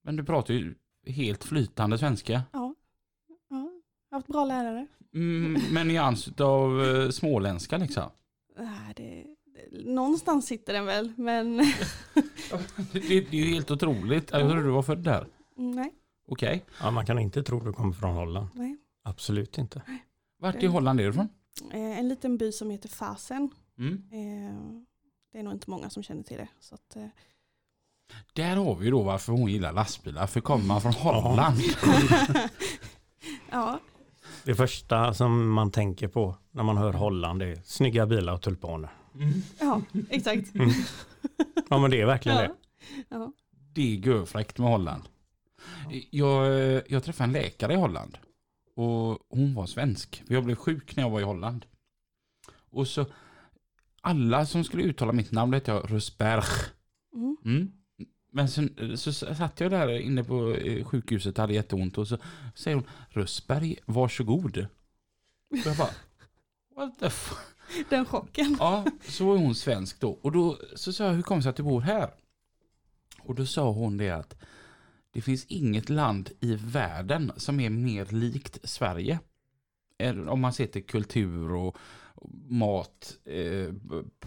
Men du pratar ju helt flytande svenska. Ja. Haft bra lärare. Mm, med nyans av uh, småländska liksom. Nej, det, det, någonstans sitter den väl, men Det, det är ju helt otroligt. Jag trodde du var född där. nej. Okej. Ja, man kan inte tro du kommer från Holland. nej. Absolut inte. Vart i Holland är du ifrån? Eh, En liten by som heter Fasen. Mm. Eh, Det är nog inte många som känner till det. Så att, eh, Där har vi ju då varför hon gillar lastbilar. För kommer man från Holland. ja, Det första som man tänker på när man hör Holland är snygga bilar och tulpaner. ja exakt. Ja men det är verkligen Ja. det. Ja. Det är görfräckt med Holland. Jag, jag träffade en läkare i Holland. Och hon var svensk. För jag blev sjuk när jag var i Holland. Och så alla som skulle uttala mitt namn hette jag Rusberg. Mm. Men sen, så satt jag där inne på eh, sjukhuset och hade jätteont och så säger hon Rusberg, varsågod. Och jag bara What the f-? Den chocken. Ja, så var hon svensk då. Och då så sa jag, hur kommer det sig att du bor här? Och då sa hon det att det finns inget land i världen som är mer likt Sverige. Om man ser till kultur och mat, eh,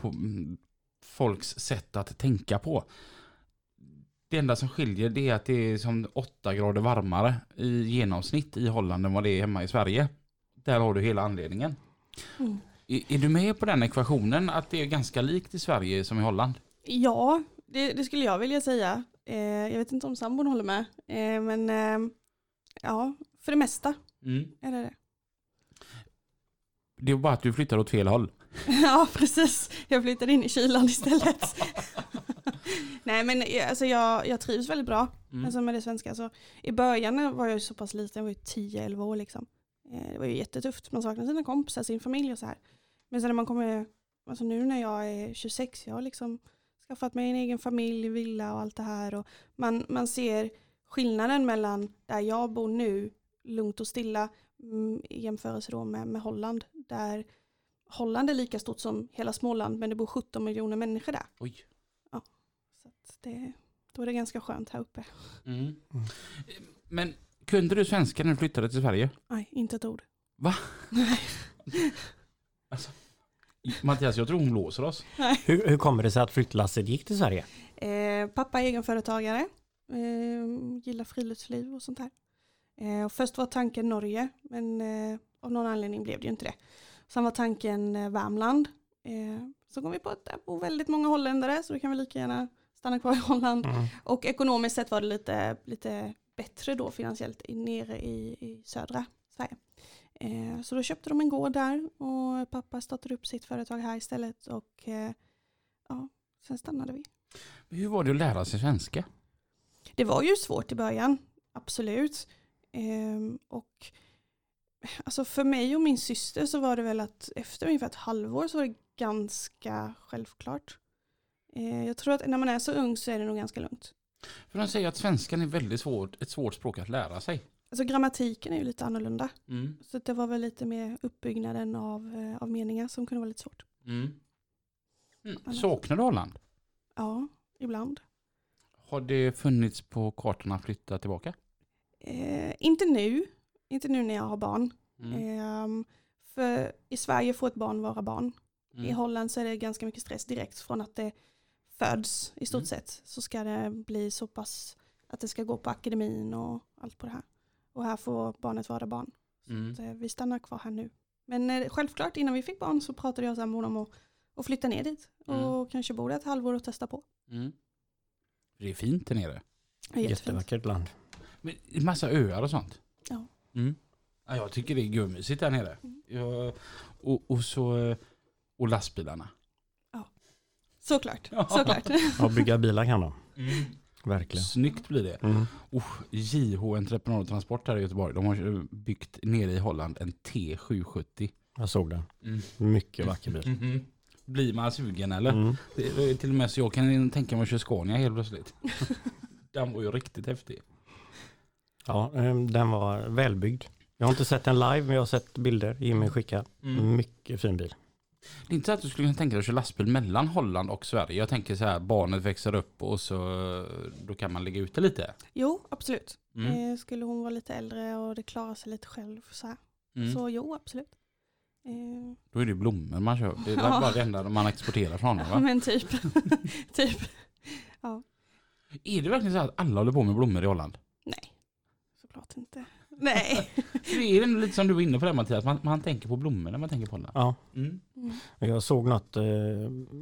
mm, folks sätt att tänka på. Det enda som skiljer det är att det är som 8 grader varmare i genomsnitt i Holland än vad det är hemma i Sverige. Där har du hela anledningen. Mm. Är, är du med på den ekvationen att det är ganska likt i Sverige som i Holland? Ja, det, det skulle jag vilja säga. Eh, jag vet inte om sambon håller med. Eh, men eh, ja, för det mesta är det det. Det är bara att du flyttar åt fel håll. Ja, precis. Jag flyttade in i kylan istället. Nej, men eh, alltså, jag, jag trivs väldigt bra Mm. alltså, med det svenska. Alltså, I början var jag så pass liten, jag var ju 10-11 år liksom. Eh, det var ju jättetufft. Man saknar sina kompisar, sin familj och så här. Men sen när man kommer, alltså nu när jag är 26, jag har liksom skaffat mig en egen familj, villa och allt det här. Och man, man ser skillnaden mellan där jag bor nu, lugnt och stilla mm, i jämförelse då med, med Holland. Där Holland är lika stort som hela Småland men det bor 17 miljoner människor där. Oj. Det, då är det ganska skönt här uppe. Mm. Men kunde du svenska när du flyttade till Sverige? Nej, inte ett ord. Va? Nej. Alltså, Mattias, jag tror hon blåser oss. Hur, hur kommer det sig att flyttlasset gick till Sverige? Eh, pappa är egenföretagare, eh, gillar friluftsliv och sånt här. Eh, och först var tanken Norge, men eh, av någon anledning blev det ju inte det. Sen var tanken eh, Värmland. Eh, så kom vi på att där bor väldigt många holländare, så då kan vi lika gärna stanna kvar i Holland. Mm. Och ekonomiskt sett var det lite, lite bättre då finansiellt nere i, i södra Sverige. Eh, så då köpte de en gård där och pappa startade upp sitt företag här istället och eh, ja, sen stannade vi. Hur var det att lära sig svenska? Det var ju svårt i början, absolut. Ehm, och alltså för mig och min syster så var det väl att efter ungefär ett halvår så var det ganska självklart. Eh, jag tror att när man är så ung så är det nog ganska lugnt. För de säger att svenskan är väldigt svårt, ett svårt språk att lära sig. Alltså grammatiken är ju lite annorlunda. Mm. Så det var väl lite mer uppbyggnaden av, eh, av meningar som kunde vara lite svårt. Mm. Mm. Saknar du Holland? Ja, ibland. Har det funnits på kartan att flytta tillbaka? Eh, inte nu, inte nu när jag har barn. Ehm, för i Sverige får ett barn vara barn. I Mm. Holland så är det ganska mycket stress direkt från att det föds i stort Mm. sett. Så ska det bli så pass att det ska gå på akademin och allt på det här. Och här får barnet vara barn. Mm. Så eh, vi stannar kvar här nu. Men eh, självklart innan vi fick barn så pratade jag och sambon om att, flytta ner dit. Mm. Och kanske bo där ett halvår och testa på. Mm. Det är fint där nere. Jättefint. Jättevackert land. Men en massa öar och sånt. Ja. Mm. ja jag tycker det är gummysigt där nere. Mm. Jag, och, och så eh, och lastbilarna. Såklart, Ja. såklart. Ja, bygga bilar kan de. Mm. Verkligen. Snyggt blir det. Mm. Oh, JH Entreprenad och Transport här i Göteborg. De har eh, byggt nere i Holland en T770. Jag såg den. Mm. Mycket vacker bil. Mhm. Blir man sugen eller? Mm. Det är till och med så jag kan tänka mig att köra Scania helt plötsligt. Den var ju riktigt häftig. Ja, eh, den var välbyggd. Jag har inte sett den live, men jag har sett bilder Jimmy skickar. Mm. Mycket fin bil. Det är inte så att du skulle kunna tänka dig att köra lastbil mellan Holland och Sverige. Jag tänker så här, barnet växer upp och så då kan man ligga ute lite. Jo, absolut. Mm. Eh, skulle hon vara lite äldre och det klarar sig lite själv så här. Mm. Så jo, absolut. Eh, Då är det blommor man kör. Det är Ja. bara det enda man exporterar från honom ja, va? men typ. typ. Är det verkligen så att alla håller på med blommor i Holland? Nej, såklart inte. Nej. Det är ändå lite som du var inne på det Mattias, man, man tänker på blommor när man tänker på Holland. Ja, Mm. Mm. jag såg något eh,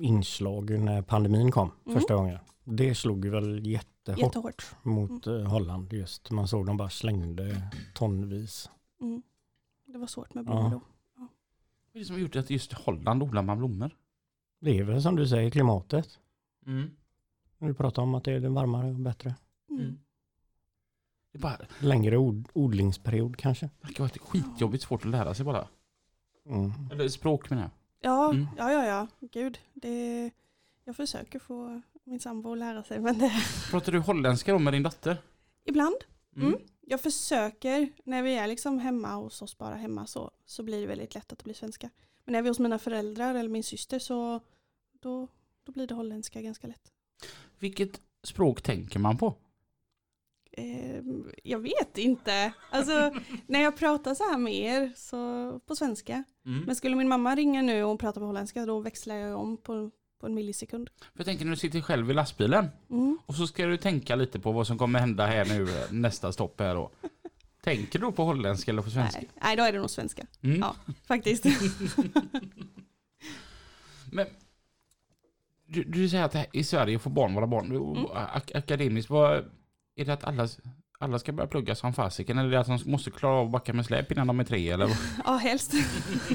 inslag när pandemin kom Mm. första gången. Det slog ju väl jättehårt, Jättehårt. mot eh, Holland just. Man såg dem bara slängde tonvis. Mm. Det var svårt med blommor Ja. då. Vad är det som har gjort att just Holland odlar man blommor? Det är väl som du säger klimatet. Mm. Du pratar om att det är varmare och bättre. Mm. Mm. Det bara Längre od odlingsperiod kanske. verkar vara skitjobbigt svårt att lära sig bara. Mm. Eller språk menar jag. Ja, Mm. ja, ja, ja. Gud. Det, jag försöker få min sambo att lära sig, men det, Pratar du holländska då med din dotter? ibland. Mm. Jag försöker, när vi är liksom hemma hos oss bara hemma så, så blir det väldigt lätt att det blir svenska. Men när vi är hos mina föräldrar eller min syster så då, då blir det holländska ganska lätt. Vilket språk tänker man på? Eh, jag vet inte. Alltså när jag pratar så här med er så på svenska. Mm. Men skulle min mamma ringa nu och prata på holländska då växlar jag om på, på en millisekund. För jag tänker när du sitter själv i lastbilen Mm. och så ska du tänka lite på vad som kommer hända här nu eh, nästa stopp här då. Tänker du då på holländska eller på svenska? Nej, nej, då är det nog svenska. Mm. Ja, faktiskt. Men du, du säger att i Sverige får barn vara barn. Mm. Ak akademiskt, vad, är det att alla, alla ska börja plugga som fasiken eller är det att de måste klara av att backa med släp innan de är tre? Eller? Ja, helst.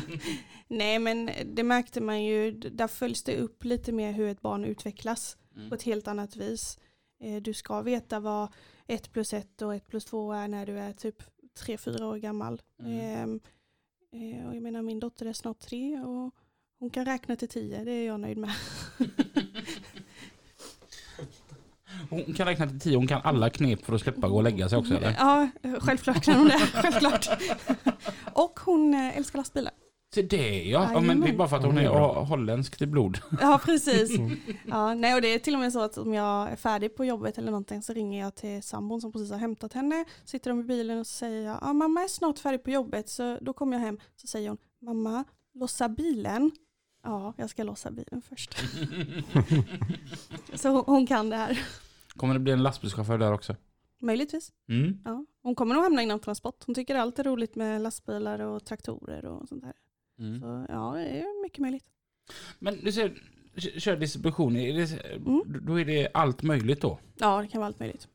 Nej, men det märkte man ju. Där följs det upp lite mer hur ett barn utvecklas Mm. på ett helt annat vis. Eh, Du ska veta vad ett plus ett och ett plus två är när du är typ tre, fyra år gammal. Mm. Ehm, eh, Och jag menar min dotter är snart tre och hon kan räkna till tio, det är jag nöjd med. Hon kan räkna till tio, hon kan alla knep för att släppa gå och lägga sig också eller? Ja, självklart kan hon det. Självklart. Och hon eh, älskar lastbilar. Så det ja. ja men det är bara för att hon är ho- holländsk till blod. Ja, precis. Ja, nej, och det är till och med så att om jag är färdig på jobbet eller någonting så ringer jag till sambon som precis har hämtat henne. Sitter de i bilen och så säger jag, ja, mamma är snart färdig på jobbet så då kommer jag hem. Så säger hon, mamma, lossa bilen. Ja, jag ska lossa bilen först. så hon, hon kan det här. Kommer det bli en lastbilschaufför där också? Möjligtvis. Mm. Ja. Hon kommer nog hamna inom transport. Hon tycker allt är roligt med lastbilar och traktorer och sånt där. Mm. Så ja, det är mycket möjligt. Men du säger, kör distribution, är det, då är det allt möjligt då? Ja, det kan vara allt möjligt.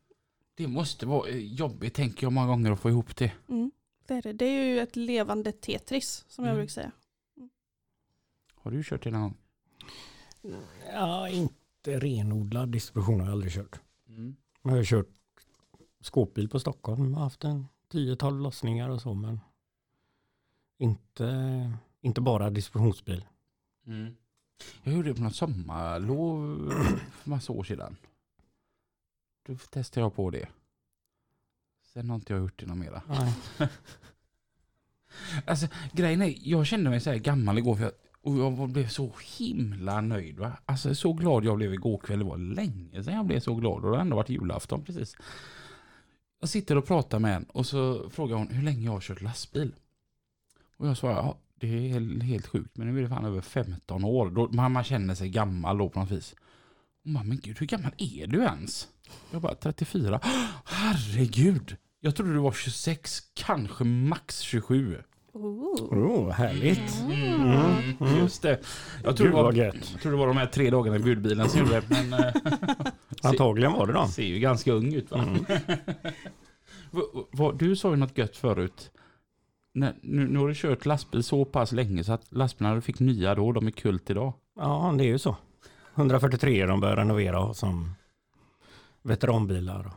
Det måste vara eh, jobbigt tänker jag många gånger att få ihop det. Mm. Det, är det. det är ju ett levande Tetris som jag Mm. brukar säga. Har du kört det någon gång? Ja, inte renodlad distribution har jag aldrig kört. Mm. Jag har kört skåpbil på Stockholm. Jag har haft en 10-12 lossningar och så men inte, inte bara distributionsbil. Mm. Jag gjorde det på något sommarlov för massa år sedan. Då testade jag på det. Sen har inte jag gjort det något mera. Alltså grejen är, jag kände mig så här gammal igår för jag, och jag blev så himla nöjd va. Alltså så glad jag blev igår kväll. Det var länge sedan jag blev så glad och det har ändå varit julafton precis. Jag sitter och pratar med en och så frågar hon hur länge jag har kört lastbil. Och jag svarar, ja det är helt, sjukt men nu är det fan över 15 år. Då, man, man känner sig gammal då på något vis. Och man, men gud hur gammal är du ens? Jag bara 34. Herregud! Jag trodde du var 26, kanske max 27. Oh. Oh, härligt. Mm, Just det. Jag tror, Gud det var, jag tror det var de här tre dagarna i budbilen som gjorde det. Men eh, Antagligen var det då. ser ju ganska ung ut va? Va- du sa ju något gött förut. Nej, nu, nu har du kört lastbil så pass länge så att lastbilarna fick nya då, de är kult idag. Ja, det är ju så. 143 de börjar renovera som veteranbilar.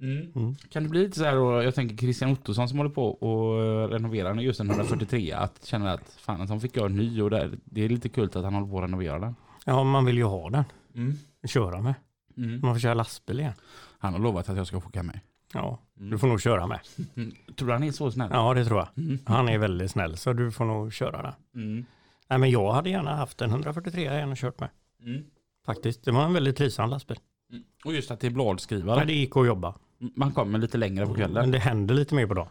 Mm. Kan det bli lite så här då, jag tänker Christian Ottosson som håller på och renoverar just en 143 att känna att fan att han fick göra en ny och där, det är lite kult att han håller på att renovera den. Ja, man vill ju ha den. Mm. Köra med. Mm. Man får köra lastbil igen. Han har lovat att jag ska få åka med. Ja, Mm. du får nog köra med. Mm. Tror du han är så snäll? Ja, det tror jag. Mm. Han är väldigt snäll så du får nog köra den. Mm. Nej, men jag hade gärna haft en 143 jag gärna kört med. Mm. Faktiskt, det var en väldigt trivsam lastbil. Mm. Och just att det är bladskrivare. Men det gick att jobba. Man kommer lite längre på kvällen. Men det händer lite mer på dagen.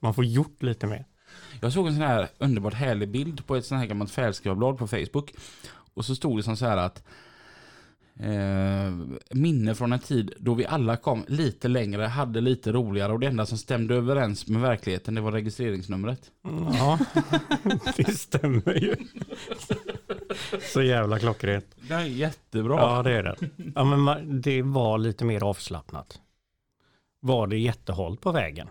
Man får gjort lite mer. Jag såg en sån här underbart härlig bild på ett sånt här gammalt färgskrivarblad på Facebook. Och så stod det som så här att eh, minne från en tid då vi alla kom lite längre, hade lite roligare och det enda som stämde överens med verkligheten det var registreringsnumret. Ja, det stämmer ju. Så jävla klockrent. Det är jättebra. Ja, det är det. Ja, men det var lite mer avslappnat. Var det jättehalt på vägen?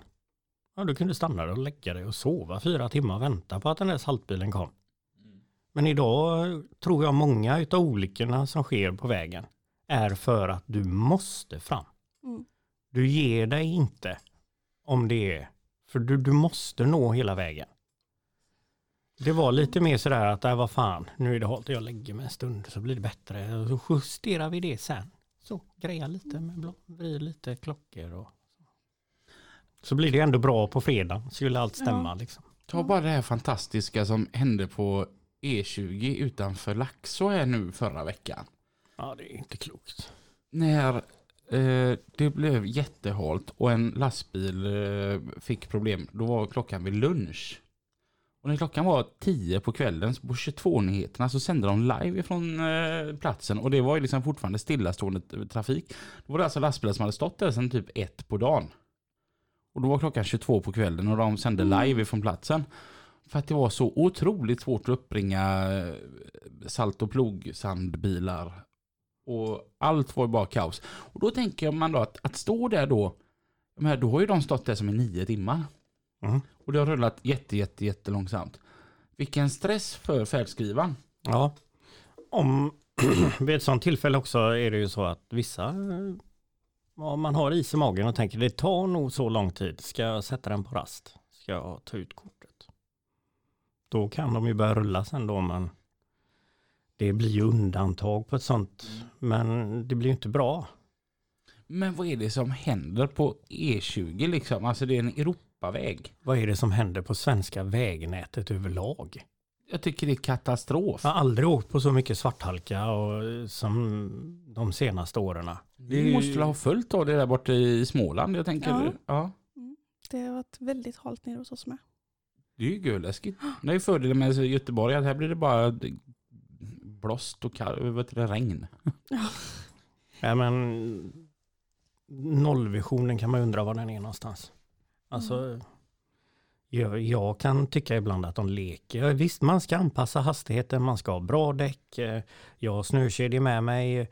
Ja, du kunde stanna där och lägga dig och sova fyra timmar och vänta på att den där saltbilen kom. Men idag tror jag många utav olyckorna som sker på vägen är för att du måste fram. Mm. Du ger dig inte om det är, för du, du måste nå hela vägen. Det var lite mer sådär att, äh, vad fan, nu är det halt jag lägger mig en stund så blir det bättre. Så justerar vi det sen. Så greja lite med blad, vrid lite klockor och så blir det ändå bra på fredag. Skulle allt stämma Ja. liksom. Ta bara det här fantastiska som hände på E20 utanför Laxå här nu förra veckan. Ja, det är inte klokt. När eh, det blev jättehalt och en lastbil eh, fick problem, då var klockan vid lunch. Och när klockan var 10 på kvällen på 22-nyheterna så sände de live ifrån eh, platsen och det var ju liksom fortfarande stillastående trafik. Då var det alltså lastbilar som hade stått där sedan typ ett på dagen. Och då var klockan 22 på kvällen och de sände live ifrån platsen. För att det var så otroligt svårt att uppbringa eh, salt och plogsandbilar. Och allt var ju bara kaos. Och då tänker man då att, att stå där då, menar, då har ju de stått där som i nio timmar. Mm. Och det har rullat jätte, jätte, jättelångsamt. Vilken stress för färdskrivaren. Ja. Om vid ett sånt tillfälle också är det ju så att vissa, eh, ja, man har is i magen och tänker det tar nog så lång tid. Ska jag sätta den på rast? Ska jag ta ut kortet? Då kan de ju börja rulla sen då, men det blir ju undantag på ett sånt. Men det blir ju inte bra. Men vad är det som händer på E20 liksom? Alltså det är en Europaväg. Vad är det som händer på svenska vägnätet överlag? Jag tycker det är katastrof. Jag har aldrig åkt på så mycket svarthalka och, som de senaste åren. Du måste väl ha följt då det där borta i Småland? Jag tänker, Ja. ja. Det har varit väldigt halt nere hos oss med. Det är ju görläskigt. Det är ju fördelen med Göteborg att här blir det bara blåst och heter det, regn. Ja, men nollvisionen kan man undra var den är någonstans. Alltså, jag, jag kan tycka ibland att de leker. Visst, man ska anpassa hastigheten, man ska ha bra däck. eh, Jag har snökedjor med mig.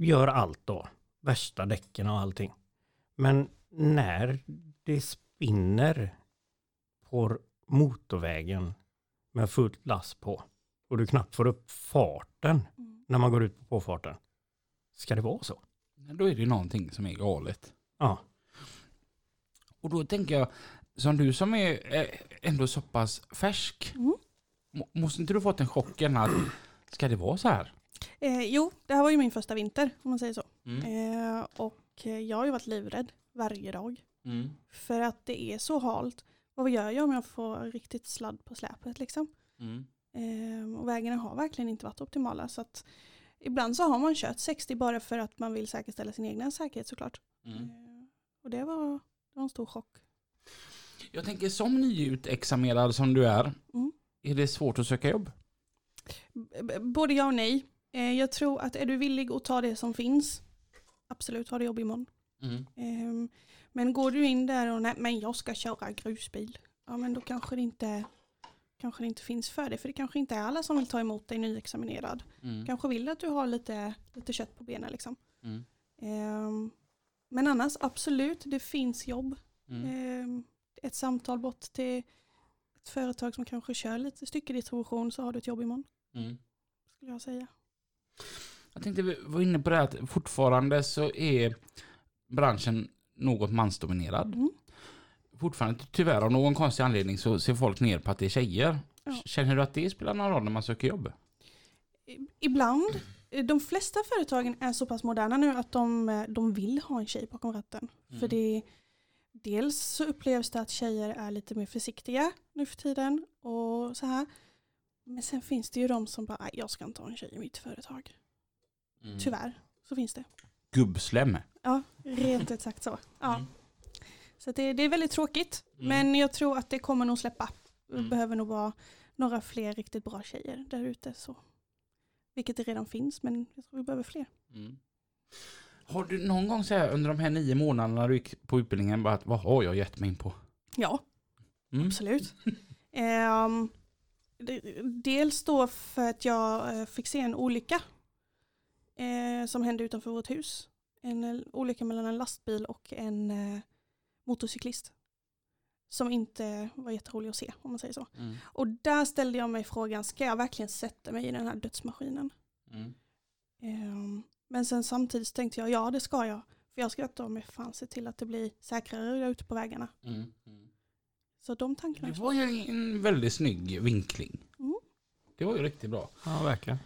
Gör allt då. Värsta däcken och allting. Men när det spinner på motorvägen med fullt last på och du knappt får upp farten när man går ut på påfarten. Ska det vara så? Då är det någonting som är galet. Ja. Och då tänker jag, som du som är ändå så pass färsk, Mm. må- måste inte du fått en chocken att ska det vara så här? Eh, jo, det här var ju min första vinter om man säger så. Mm. Eh, och eh, jag har ju varit livrädd varje dag. Mm. För att det är så halt. Vad gör jag om jag får riktigt sladd på släpet liksom? Mm. Eh, och vägarna har verkligen inte varit optimala. Så att ibland så har man kört 60 bara för att man vill säkerställa sin egna säkerhet såklart. Mm. Eh, och det var, det var en stor chock. Jag tänker som nyutexaminerad som du är, Mm. är det svårt att söka jobb? B- Både ja och nej. Eh, jag tror att är du villig att ta det som finns, absolut ha det jobb imorgon. Mm. Ehm, men går du in där och nej, men jag ska köra grusbil, ja men då kanske det inte kanske det inte finns för det. För det kanske inte är alla som vill ta emot dig nyexaminerad. Mm. Kanske vill att du har lite, lite kött på benen liksom. Mm. Ehm, men annars absolut, det finns jobb. Mm. Ehm, ett samtal bort till ett företag som kanske kör lite styckedistribution så har du ett jobb imorgon. Mm. Skulle jag säga. Jag tänkte vi var inne på det här att fortfarande så är branschen något mansdominerad. Mm. Fortfarande tyvärr av någon konstig anledning så ser folk ner på att det är tjejer. Ja. Känner du att det spelar någon roll när man söker jobb? Ibland, de flesta företagen är så pass moderna nu att de, de vill ha en tjej bakom ratten. Mm. För det, dels så upplevs det att tjejer är lite mer försiktiga nu för tiden och så här. Men sen finns det ju de som bara, "Nej, jag ska inte ha en tjej i mitt företag. Mm. Tyvärr, så finns det. Gubbslem. Ja, rent ut sagt så. Ja. Mm. Så det, det är väldigt tråkigt. Mm. Men jag tror att det kommer nog släppa. Det Mm. behöver nog vara några fler riktigt bra tjejer där ute. Så. Vilket det redan finns, men jag tror vi behöver fler. Har du någon gång så här under de här nio månaderna du gick på utbildningen bara att vad har jag gett mig in på? Ja, Mm. absolut. Det- dels då för att jag eh, fick se en olycka eh, som hände utanför vårt hus. En olycka mellan en lastbil och en eh, motorcyklist. Som inte var jätterolig att se om man säger så. Mm. Och där ställde jag mig frågan, ska jag verkligen sätta mig i den här dödsmaskinen? Mm. Ehm, men sen samtidigt tänkte jag, ja det ska jag. För jag ska ta mig fan se till att det blir säkrare ute på vägarna. Mm. Mm. Så de tankarna. Det var ju en väldigt snygg vinkling. Mm. Det var ju riktigt bra. Ja, verkligen.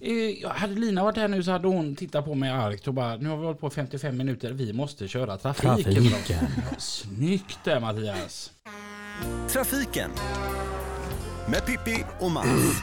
Eh, hade Lina varit här nu så hade hon tittat på mig argt och bara nu har vi hållit på 55 minuter, vi måste köra trafiken. Trafiken. Snyggt där Mattias. Trafiken med Pippi och Mats.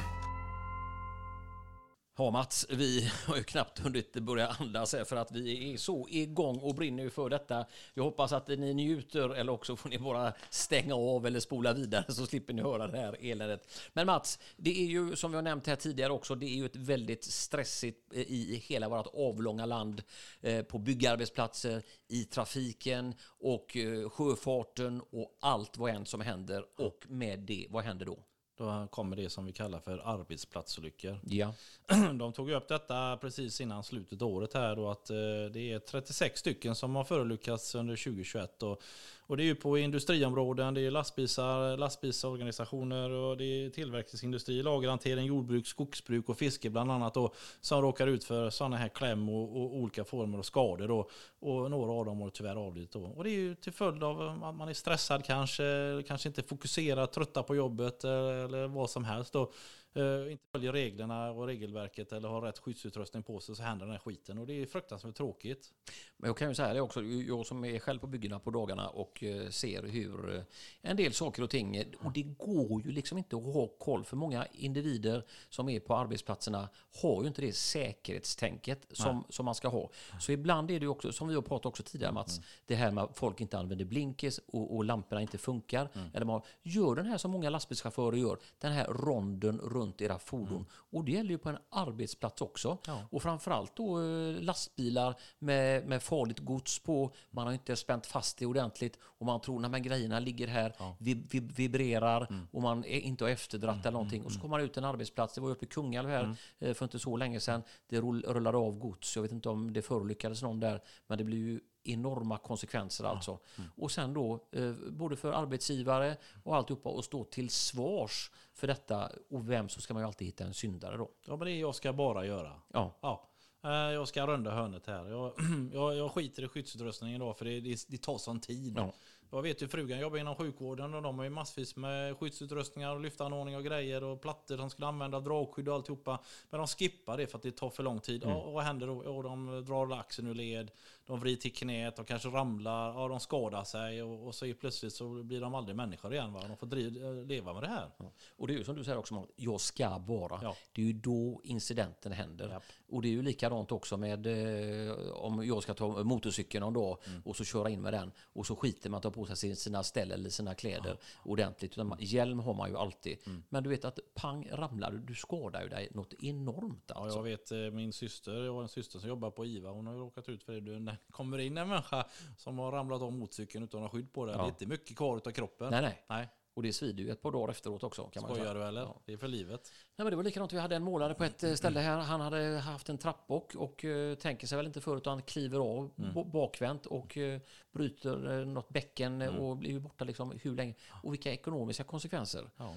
Ja Mats, vi har ju knappt hunnit börja andas här för att vi är så igång och brinner ju för detta. Jag hoppas att ni njuter eller också får ni bara stänga av eller spola vidare så slipper ni höra det här eländet. Men Mats, det är ju som vi har nämnt här tidigare också, det är ju ett väldigt stressigt eh, i hela vårt avlånga land eh, på byggarbetsplatser, i trafiken och eh, sjöfarten och allt vad än som händer och med det, vad händer då? Då kommer det som vi kallar för arbetsplatsolyckor. Ja. De tog upp detta precis innan slutet av året här då att eh, det är 36 stycken som har förolyckats under 2021. Och, och det är ju på industriområden, det är lastbilsar, lastbilsorganisationer och det är tillverkningsindustri, lagerhantering, jordbruk, skogsbruk och fiske bland annat då, som råkar ut för sådana här kläm och, och olika former av skador då. Och några av dem har tyvärr avlidit då. Och det är ju till följd av att man är stressad kanske, kanske inte fokuserad, trötta på jobbet eh, eller vad som helst då eh, inte följer reglerna och regelverket eller har rätt skyddsutrustning på sig så händer den här skiten. Och det är fruktansvärt tråkigt. Men jag kan ju säga det också, jag som är själv på byggena på dagarna och eh, ser hur eh, en del saker och ting, och det går ju liksom inte att ha koll för många individer som är på arbetsplatserna har ju inte det säkerhetstänket som, som man ska ha. Så ibland är det ju också, som vi har pratat också tidigare Mats, det här med att folk inte använder blinkers och, och lamporna inte funkar. Eller man gör den här som många lastbilschaufförer gör, den här ronden runt era fordon. Och det gäller ju på en arbetsplats också. Och framförallt då eh, lastbilar med, med farligt gods på. Man har inte spänt fast det ordentligt och man tror att grejerna ligger här, vi, vi, vibrerar och man är inte har efterdratt eller någonting. Och så kommer man ut en arbetsplats, det var uppe i Kungälv här eh, för inte så länge sedan. Det rull- rullade av gods, jag vet inte om det förolyckades någon där, men det blir ju enorma konsekvenser alltså. Och sen då, eh, både för arbetsgivare och alltihopa, och stå till svars för detta. Och vem så ska man ju alltid hitta en syndare då. Ja, men det är jag ska bara göra. Ja. Ja. Eh, Jag ska runda hörnet här. Jag, jag, jag skiter i skyddsutrustningen då för det, det, det tar sån tid. Ja. Jag vet ju frugan jobbar inom sjukvården och de har ju massvis med skyddsutrustningar och lyftanordningar och grejer och plattor de skulle använda, dragskydd och alltihopa. Men de skippar det för att det tar för lång tid. Ja, och vad händer då? Ja, de drar laxen ur led, de vrider till knät, de kanske ramlar, ja, de skadar sig och, och så är plötsligt så blir de aldrig människor igen. Va? De får driv, leva med det här. Och det är ju som du säger också, Måns, jag ska bara. Ja. Det är ju då incidenten händer. Japp. Och det är ju likadant också med eh, om jag ska ta motorcykeln någon dag Mm. och så köra in med den och så skiter man att ta på sig sin- sina ställ eller sina kläder ordentligt. Utan man, hjälm har man ju alltid. Mm. Men du vet att pang ramlar du, du skadar ju dig något enormt Ja, alltså. jag vet eh, min syster, jag har en syster som jobbar på IVA, hon har ju råkat ut för det. Det kommer in en människa som har ramlat av motorcykeln utan att ha skydd på det, det är inte mycket kvar av kroppen. Nej, nej. Nej, Och det svider ju ett par dagar efteråt också. Kan man skojar säga. du eller? Ja. Det är för livet. Nej, men det var likadant. Vi hade en målare på ett eh, ställe här. Han hade haft en trappbock och eh, tänker sig väl inte förut utan kliver av b- bakvänt och eh, bryter eh, något bäcken eh, och blir borta liksom hur länge. Och vilka ekonomiska konsekvenser. Ja.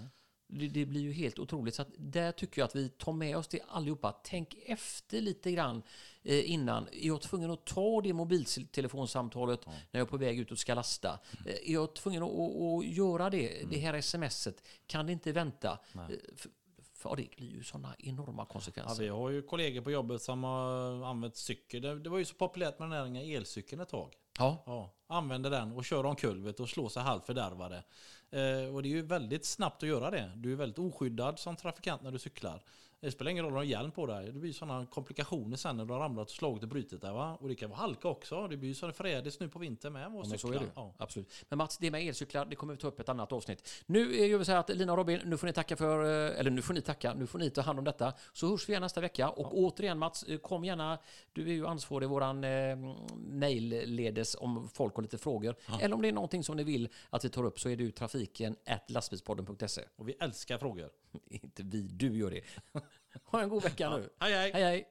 Det, det blir ju helt otroligt. Så att där tycker jag att vi tar med oss det allihopa. Tänk efter lite grann eh, innan. Är jag tvungen att ta det mobiltelefonsamtalet när jag är på väg ut och ska lasta? Eh, är jag tvungen att, att, att göra det? Det här smset, kan det inte vänta? Eh, För, det blir ju sådana enorma Ja, konsekvenser. vi har ju kollegor på jobbet som har använt cykel. Det, det var ju så populärt med den här elcykeln ett tag. Ja, Ja, använder den och kör omkullvet och slår sig halvt fördärvade. Eh, och det är ju väldigt snabbt att göra det. Du är väldigt oskyddad som trafikant när du cyklar. Det spelar ingen roll om du har hjälm på dig. Det blir sådana komplikationer sen när du har ramlat och slagit och brutit dig. Va? Och det kan vara halka också. Det blir ju så förrädiskt nu på vintern med. Ja, att men så är cykla. det. Ja. Absolut. Men Mats, det med elcyklar, det kommer vi ta upp ett annat avsnitt. Nu gör vi så här att Lina och Robin, nu får ni tacka för, eh, eller nu får ni tacka, nu får ni ta hand om detta. Så hörs vi igen nästa vecka. Och återigen Mats, eh, kom gärna, du är ju ansvarig i våran eh, mailledes om folk har lite frågor. Eller om det är någonting som ni vill att vi tar upp så är det ju trafiken lastbilspodden.se. Och vi älskar frågor. Inte vi, du gör det. ha en god vecka nu. Hej hej! Hej hej!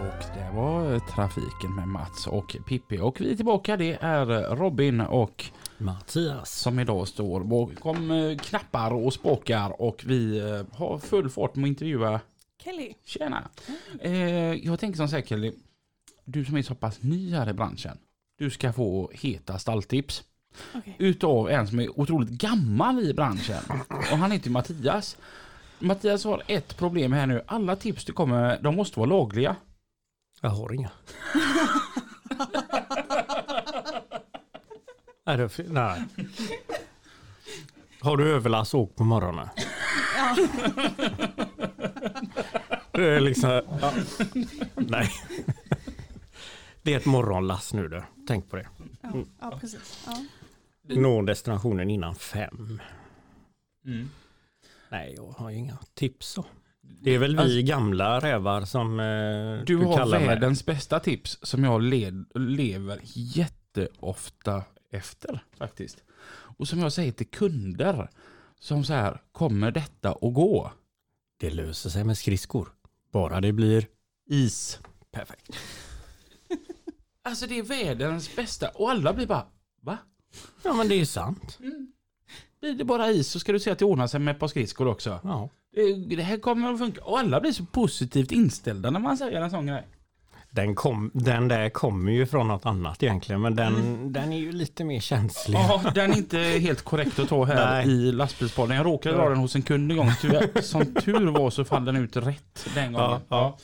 Och det var trafiken med Mats och Pippi. Och vi är tillbaka. Det är Robin och Mattias. som idag står bakom eh, knappar och spakar och vi eh, har full fart med att intervjua Kelly. Tjena! Eh, jag tänker som sagt Kelly, du som är så pass ny här i branschen. Du ska få heta stalltips. Okej. Utav en som är otroligt gammal i branschen. Och han heter Mattias. Mattias har ett problem här nu. Alla tips du kommer de måste vara lagliga. Jag har inga. nej, det, nej. Har du överlast åk på morgonen? det är liksom... Ja. Nej. Det är ett morgonlass nu du. Tänk på det. Ja, ja precis. Ja. Nå destinationen innan fem. Nej, jag har inga tips så. Det är väl vi gamla rävar som eh, Du, har kallar mig. världens bästa tips som jag led, lever jätteofta efter faktiskt. Och som jag säger till kunder som så här, kommer detta att gå? Det löser sig med skridskor. Bara det blir Is. perfekt. Alltså det är världens bästa och alla blir bara, va? Ja men det är sant. Blir det bara is så ska du se att det ordnar sig med ett par skridskor också. Ja. Det, det här kommer att funka. Och alla blir så positivt inställda när man säger en sån grej. Den, kom, den där kommer ju från något annat egentligen, men den, den är ju lite mer känslig. Ja, den är inte helt korrekt att ta här Nej. i lastbilspodden. Jag råkade dra den hos en kund en gång. Tyvärr, som tur var så fall den ut rätt den gången. Ja, Eh,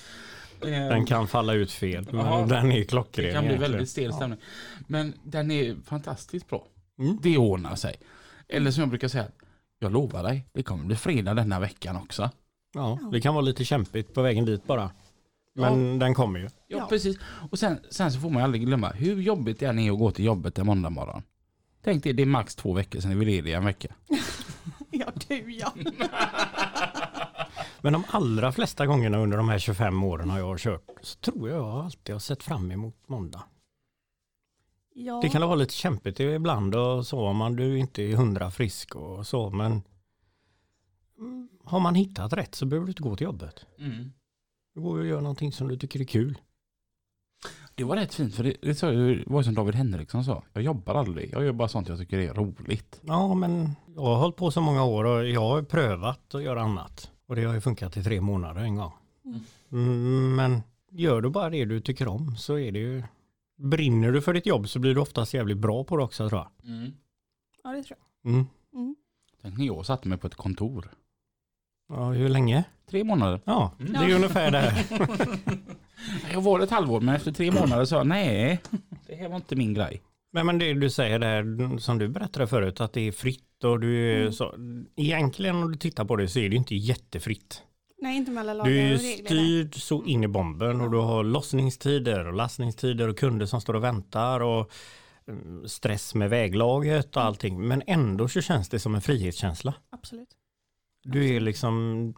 Den kan falla ut fel, men Ja. den är klockren. Det kan bli väldigt stel stämning. Men den är fantastiskt bra. Mm. Det ordnar sig. Eller som jag brukar säga, jag lovar dig, det kommer bli fredag denna veckan också. Ja, det kan vara lite kämpigt på vägen dit bara. Men den kommer ju. Ja, Ja. precis. Och sen, sen så får man aldrig glömma hur jobbigt det är att gå till jobbet en måndag morgon. Tänk dig, det är max två veckor sedan vi är lediga en vecka. Ja, du ja. Men de allra flesta gångerna under de här 25 åren har jag kört så tror jag jag alltid har sett fram emot måndag. ja. Det kan vara lite kämpigt ibland och så om man du inte är hundra frisk och så men mm, har man hittat rätt så behöver du inte gå till jobbet. Du går och gör någonting som du tycker är kul. Det var rätt fint, för det, det, sa ju- det var som David Henriksson sa. Jag jobbar aldrig, jag gör bara sånt jag tycker är roligt. Ja men jag har hållit på så många år och jag har prövat att göra annat. Och det har ju funkat i tre månader en gång. Mm, men gör du bara det du tycker om så är det ju Brinner du för ditt jobb så blir du oftast jävligt bra på det också tror jag. ja, det tror Mm. jag. Mm. Tänk när jag satte mig på ett kontor. Ja, hur länge? Tre månader. Ja, det är ungefär det. här. Jag var ett halvår, men efter tre månader sa jag nej, det här var inte min grej. Men, men det du säger där som du berättade förut att det är fritt och du är så. Egentligen om du tittar på det så är det inte jättefritt. Nej, inte med alla lagar Du är styrd så in i bomben och du har lossningstider och lastningstider och kunder som står och väntar och mm, stress med väglaget och allting. Men ändå så känns det som en frihetskänsla. Absolut. Du är liksom,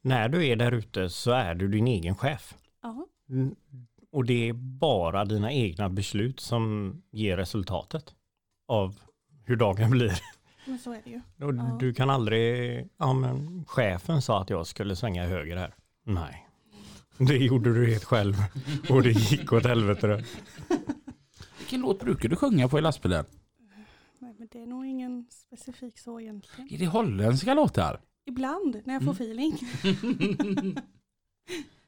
när du är där ute så är du din egen chef. Ja. Mm, Och det är bara dina egna beslut som ger resultatet av hur dagen blir. Men så är det ju. Och Ja. Du kan aldrig, ja men chefen sa att jag skulle svänga höger här. Nej, det gjorde du helt själv och det gick åt helvete. det. Vilken låt brukar du sjunga på i lastbilen? Nej, men det är nog ingen specifik så egentligen. Är det holländska låtar? Ibland när jag får feeling.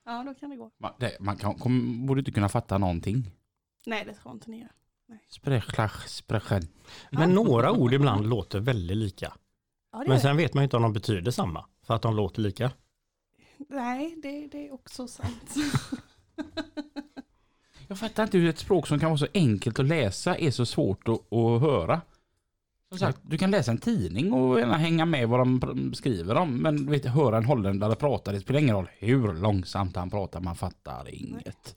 ja, då kan det gå. Man, det, man kan, kom, borde inte kunna fatta någonting. Nej, det ska jag inte ni göra. Sprechach, sprechen. Men några ord ibland låter väldigt lika. Ja, det Men sen vet man ju inte om de betyder samma för att de låter lika. det. Nej, det, det är också sant. Jag fattar inte hur ett språk som kan vara så enkelt att läsa är så svårt att, att höra. Som sagt, du kan läsa en tidning och gärna hänga med vad de skriver om. Men du vet, höra en holländare prata, det spelar ingen roll hur långsamt han pratar, man fattar inget.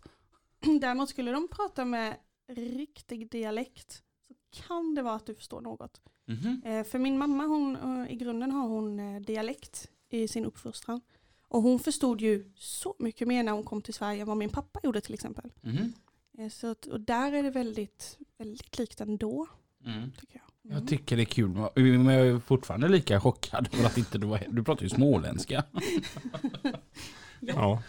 Däremot skulle de prata med riktig dialekt så kan det vara att du förstår något. Mhm. Eh, för min mamma, hon, eh, i grunden har hon eh, dialekt i sin uppfostran. Och hon förstod ju så mycket mer när hon kom till Sverige än vad min pappa gjorde till exempel. Eh, så och där är det väldigt, väldigt likt ändå, Mm. tycker jag. Mm. Jag tycker det är kul, men jag är fortfarande lika chockad över att inte du var Du pratar ju småländska. Ja.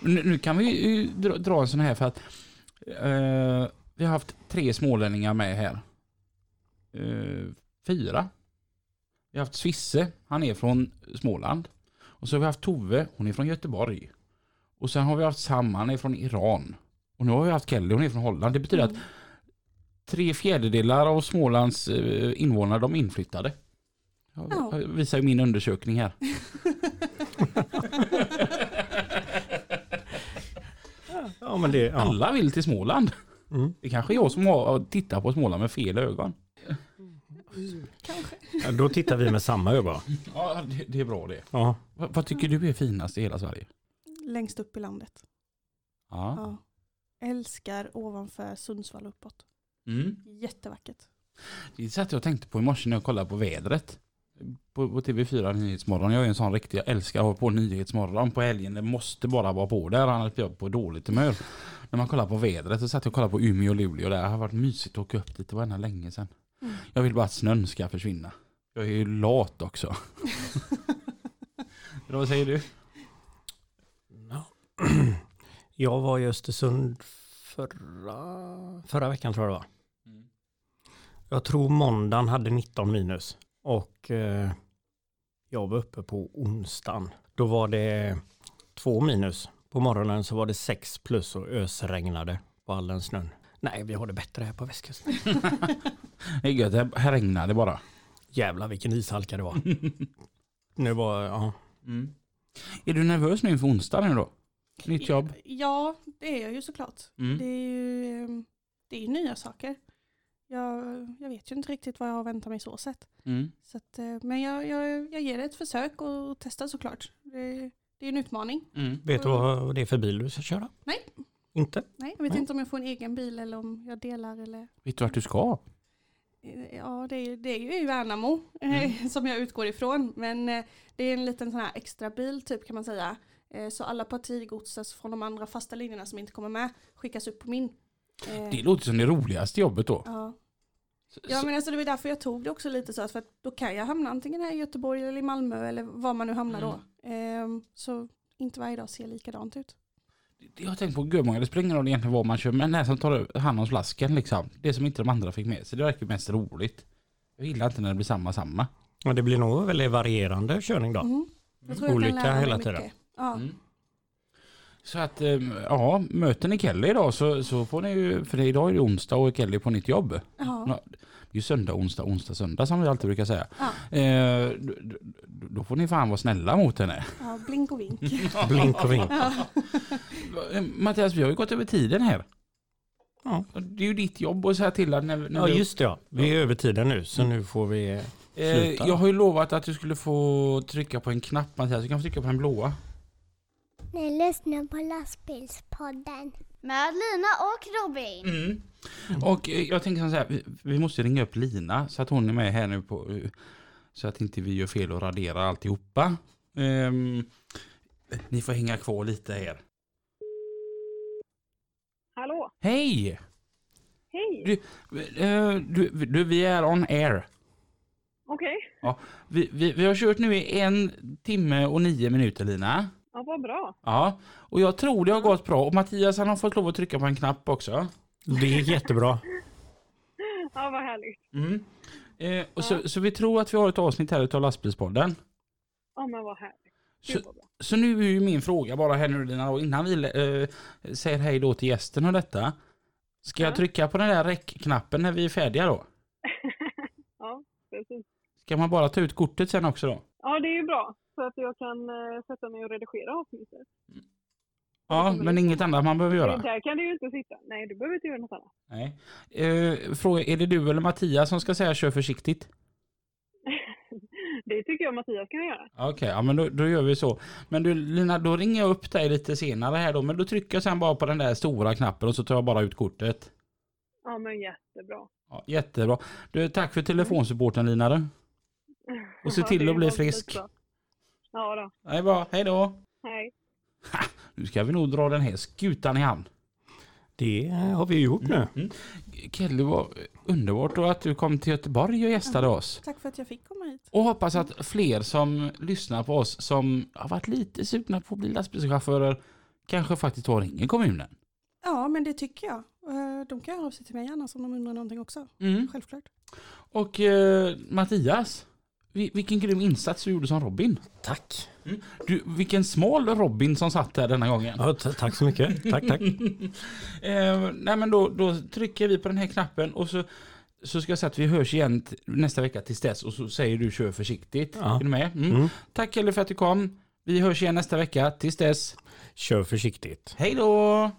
Men nu, kan vi ju dra, en sån här för att eh, vi har haft tre smålänningar med här. Eh, fyra. Vi har haft Svisse, han är från Småland. Och så har vi haft Tove, hon är från Göteborg. Och sen har vi haft Sam, han är från Iran. Och nu har vi haft Kelly, hon är från Holland. Det betyder att tre fjärdedelar av Smålands eh, invånare, de är inflyttade. Jag, Ja. jag visar ju min undersökning här. ja, men det, ja. Alla vill till Småland. Mm. Det kanske är jag som har tittar på Småland med fel ögon. Kanske. Ja, Då tittar vi med samma ögon. Ja, det, det är bra det. Ja. Vad, vad tycker du är finast i hela Sverige? Längst upp i landet. Ja. Ja. Älskar ovanför Sundsvall uppåt. Mm. Jättevackert. Det satt jag och tänkte på i morse när jag kollade på vädret. På, på TV4 Nyhetsmorgon. Jag är en sån riktig, jag älskar att ha på Nyhetsmorgon på helgen. Det måste bara vara på där, annars blir jag på dåligt humör. När man kollar på vädret så satt jag och kollade på Umeå och Luleå. Det har varit mysigt att åka upp dit, det var ända länge sedan. Mm. Jag vill bara att snön ska försvinna. Jag är ju lat också. Eller vad säger du? Jag var i Östersund förra, förra veckan tror jag det var. Jag tror måndagen hade 19 minus och eh, jag var uppe på onsdagen. Då var det två minus på morgonen så var det 6 plus och ösregnade på all den snön. Nej, vi har det bättre här på västkusten. Det är gött, här regnar det bara. Jävlar vilken ishalka det var. nu var, ja. Mm. Är du nervös nu inför onsdag nu då? Nytt jobb? Ja, det är jag ju såklart. Mm. Det är ju eh, det är nya saker. Jag, jag vet ju inte riktigt vad jag har väntat mig så sett. Mm. Så att, eh, men jag, jag, jag ger det ett försök och testar såklart. Det, det är en utmaning. Mm. Vet du vad det är för bil du ska köra? Nej. Inte? Nej, jag vet Nej. inte om jag får en egen bil eller om jag delar eller Vet du vart du ska? Eh, Ja, det är, det är ju i Värnamo eh, som jag utgår ifrån. Men det är en liten sån här extra bil typ kan man säga. Så alla partigodses från de andra fasta linjerna som inte kommer med skickas upp på min. Eh, Det låter som det roligaste jobbet då. ja. Så- ja, men alltså det var därför jag tog det också lite så. För att då kan jag hamna antingen här i Göteborg eller i Malmö eller var man nu hamnar då. Eh, så inte varje dag ser likadant ut. Jag har tänkt på gummånga, det spelar ingen roll egentligen vad man kör, men här som tar hand om flaskan liksom. Det som inte de andra fick med sig, det verkar mest roligt. Jag gillar inte när det blir samma samma. Ja, det blir nog väldigt varierande körning då. Mm. Jag tror jag Olika hela tiden. Ja. Mm. Så att, eh, ja, möter ni Kelly idag så, så får ni ju, för idag är det onsdag och Kelly på nytt jobb. Ja. Ja, Det är ju söndag, onsdag, onsdag, söndag som vi alltid brukar säga. Ja. Eh, då, får ni fan vara snälla mot henne. ja, blink och vink. Blink och vink. Eh, Mattias, vi har ju gått över tiden här. Ja. Det är ju ditt jobb att säga till att när, när Ja, vi- just det ja. Vi är över tiden nu, så nu får vi... Eh, Sluta. jag har ju lovat att du skulle få trycka på en knapp Mattias, du kan få trycka på den blåa. Ni lyssnar på lastbilspodden. Med Lina och Robin. Mm. Och jag tänker så här, vi, måste ringa upp Lina så att hon är med här nu på, så att inte vi gör fel och raderar alltihopa. Ehm, ni får hänga kvar lite här. Hallå? Hej! Hej! Du, eh, du, du, vi är on air. Okej, Vi, vi, vi har kört nu i en timme och nio minuter Lina. Ja, vad bra. Ja, och jag tror det har gått bra. Och Mattias han har fått lov att trycka på en knapp också. Det är jättebra. Ja, vad härligt. Mm. Eh, och så, så vi tror att vi har ett avsnitt här utav lastbilspodden. Ja, men vad härligt. Så, så nu är ju min fråga bara här nu Lina, innan vi eh, säger hej då till gästen och detta. Ska jag Ja. trycka på den där räckknappen när vi är färdiga då? ja, precis. Ska man bara ta ut kortet sen också då? Ja, det är ju bra. Så att jag kan eh, sätta mig och redigera avsnittet. Ja, men inget annat man behöver göra? Där kan du ju inte sitta. Nej, du behöver inte göra något annat. Nej. Eh, fråga, är det du eller Mattias som ska säga kör försiktigt? det tycker jag Mattias kan göra. Okej, ja men då, då gör vi så. Men du Lina, då ringer jag upp dig lite senare här då. Men då trycker jag sen bara på den där stora knappen och så tar jag bara ut kortet. Ja, men jättebra. Ja, jättebra. Du, tack för telefonsupporten Lina du. Och se till att bli frisk. skitbra. Ja då. Det är bra, hej då. Hej. Nu ska vi nog dra den här skutan i hamn. Det har vi gjort nu. Mm. Kelly, var underbart att du kom till Göteborg och gästade oss. Tack för att jag fick komma hit. Och hoppas att fler som lyssnar på oss som har varit lite sugna på att bli lastbilschaufförer kanske faktiskt tar ringer kommunen. Ja, men det tycker jag. Eh, De kan höra av sig till mig annars om de undrar någonting också. Mm. Självklart. Och eh, Mattias, vilken grym insats du gjorde som Robin. Tack. Du, vilken smal Robin som satt där denna gången. Ja, tack så mycket. Tack, tack. eh, nej men då, då trycker vi på den här knappen och så, så ska jag säga att vi hörs igen nästa vecka tills dess och så säger du kör försiktigt. Ja. Är du med? Mm. Mm. Tack Kelly för att du kom. Vi hörs igen nästa vecka. Tills dess. Kör försiktigt. Hej då!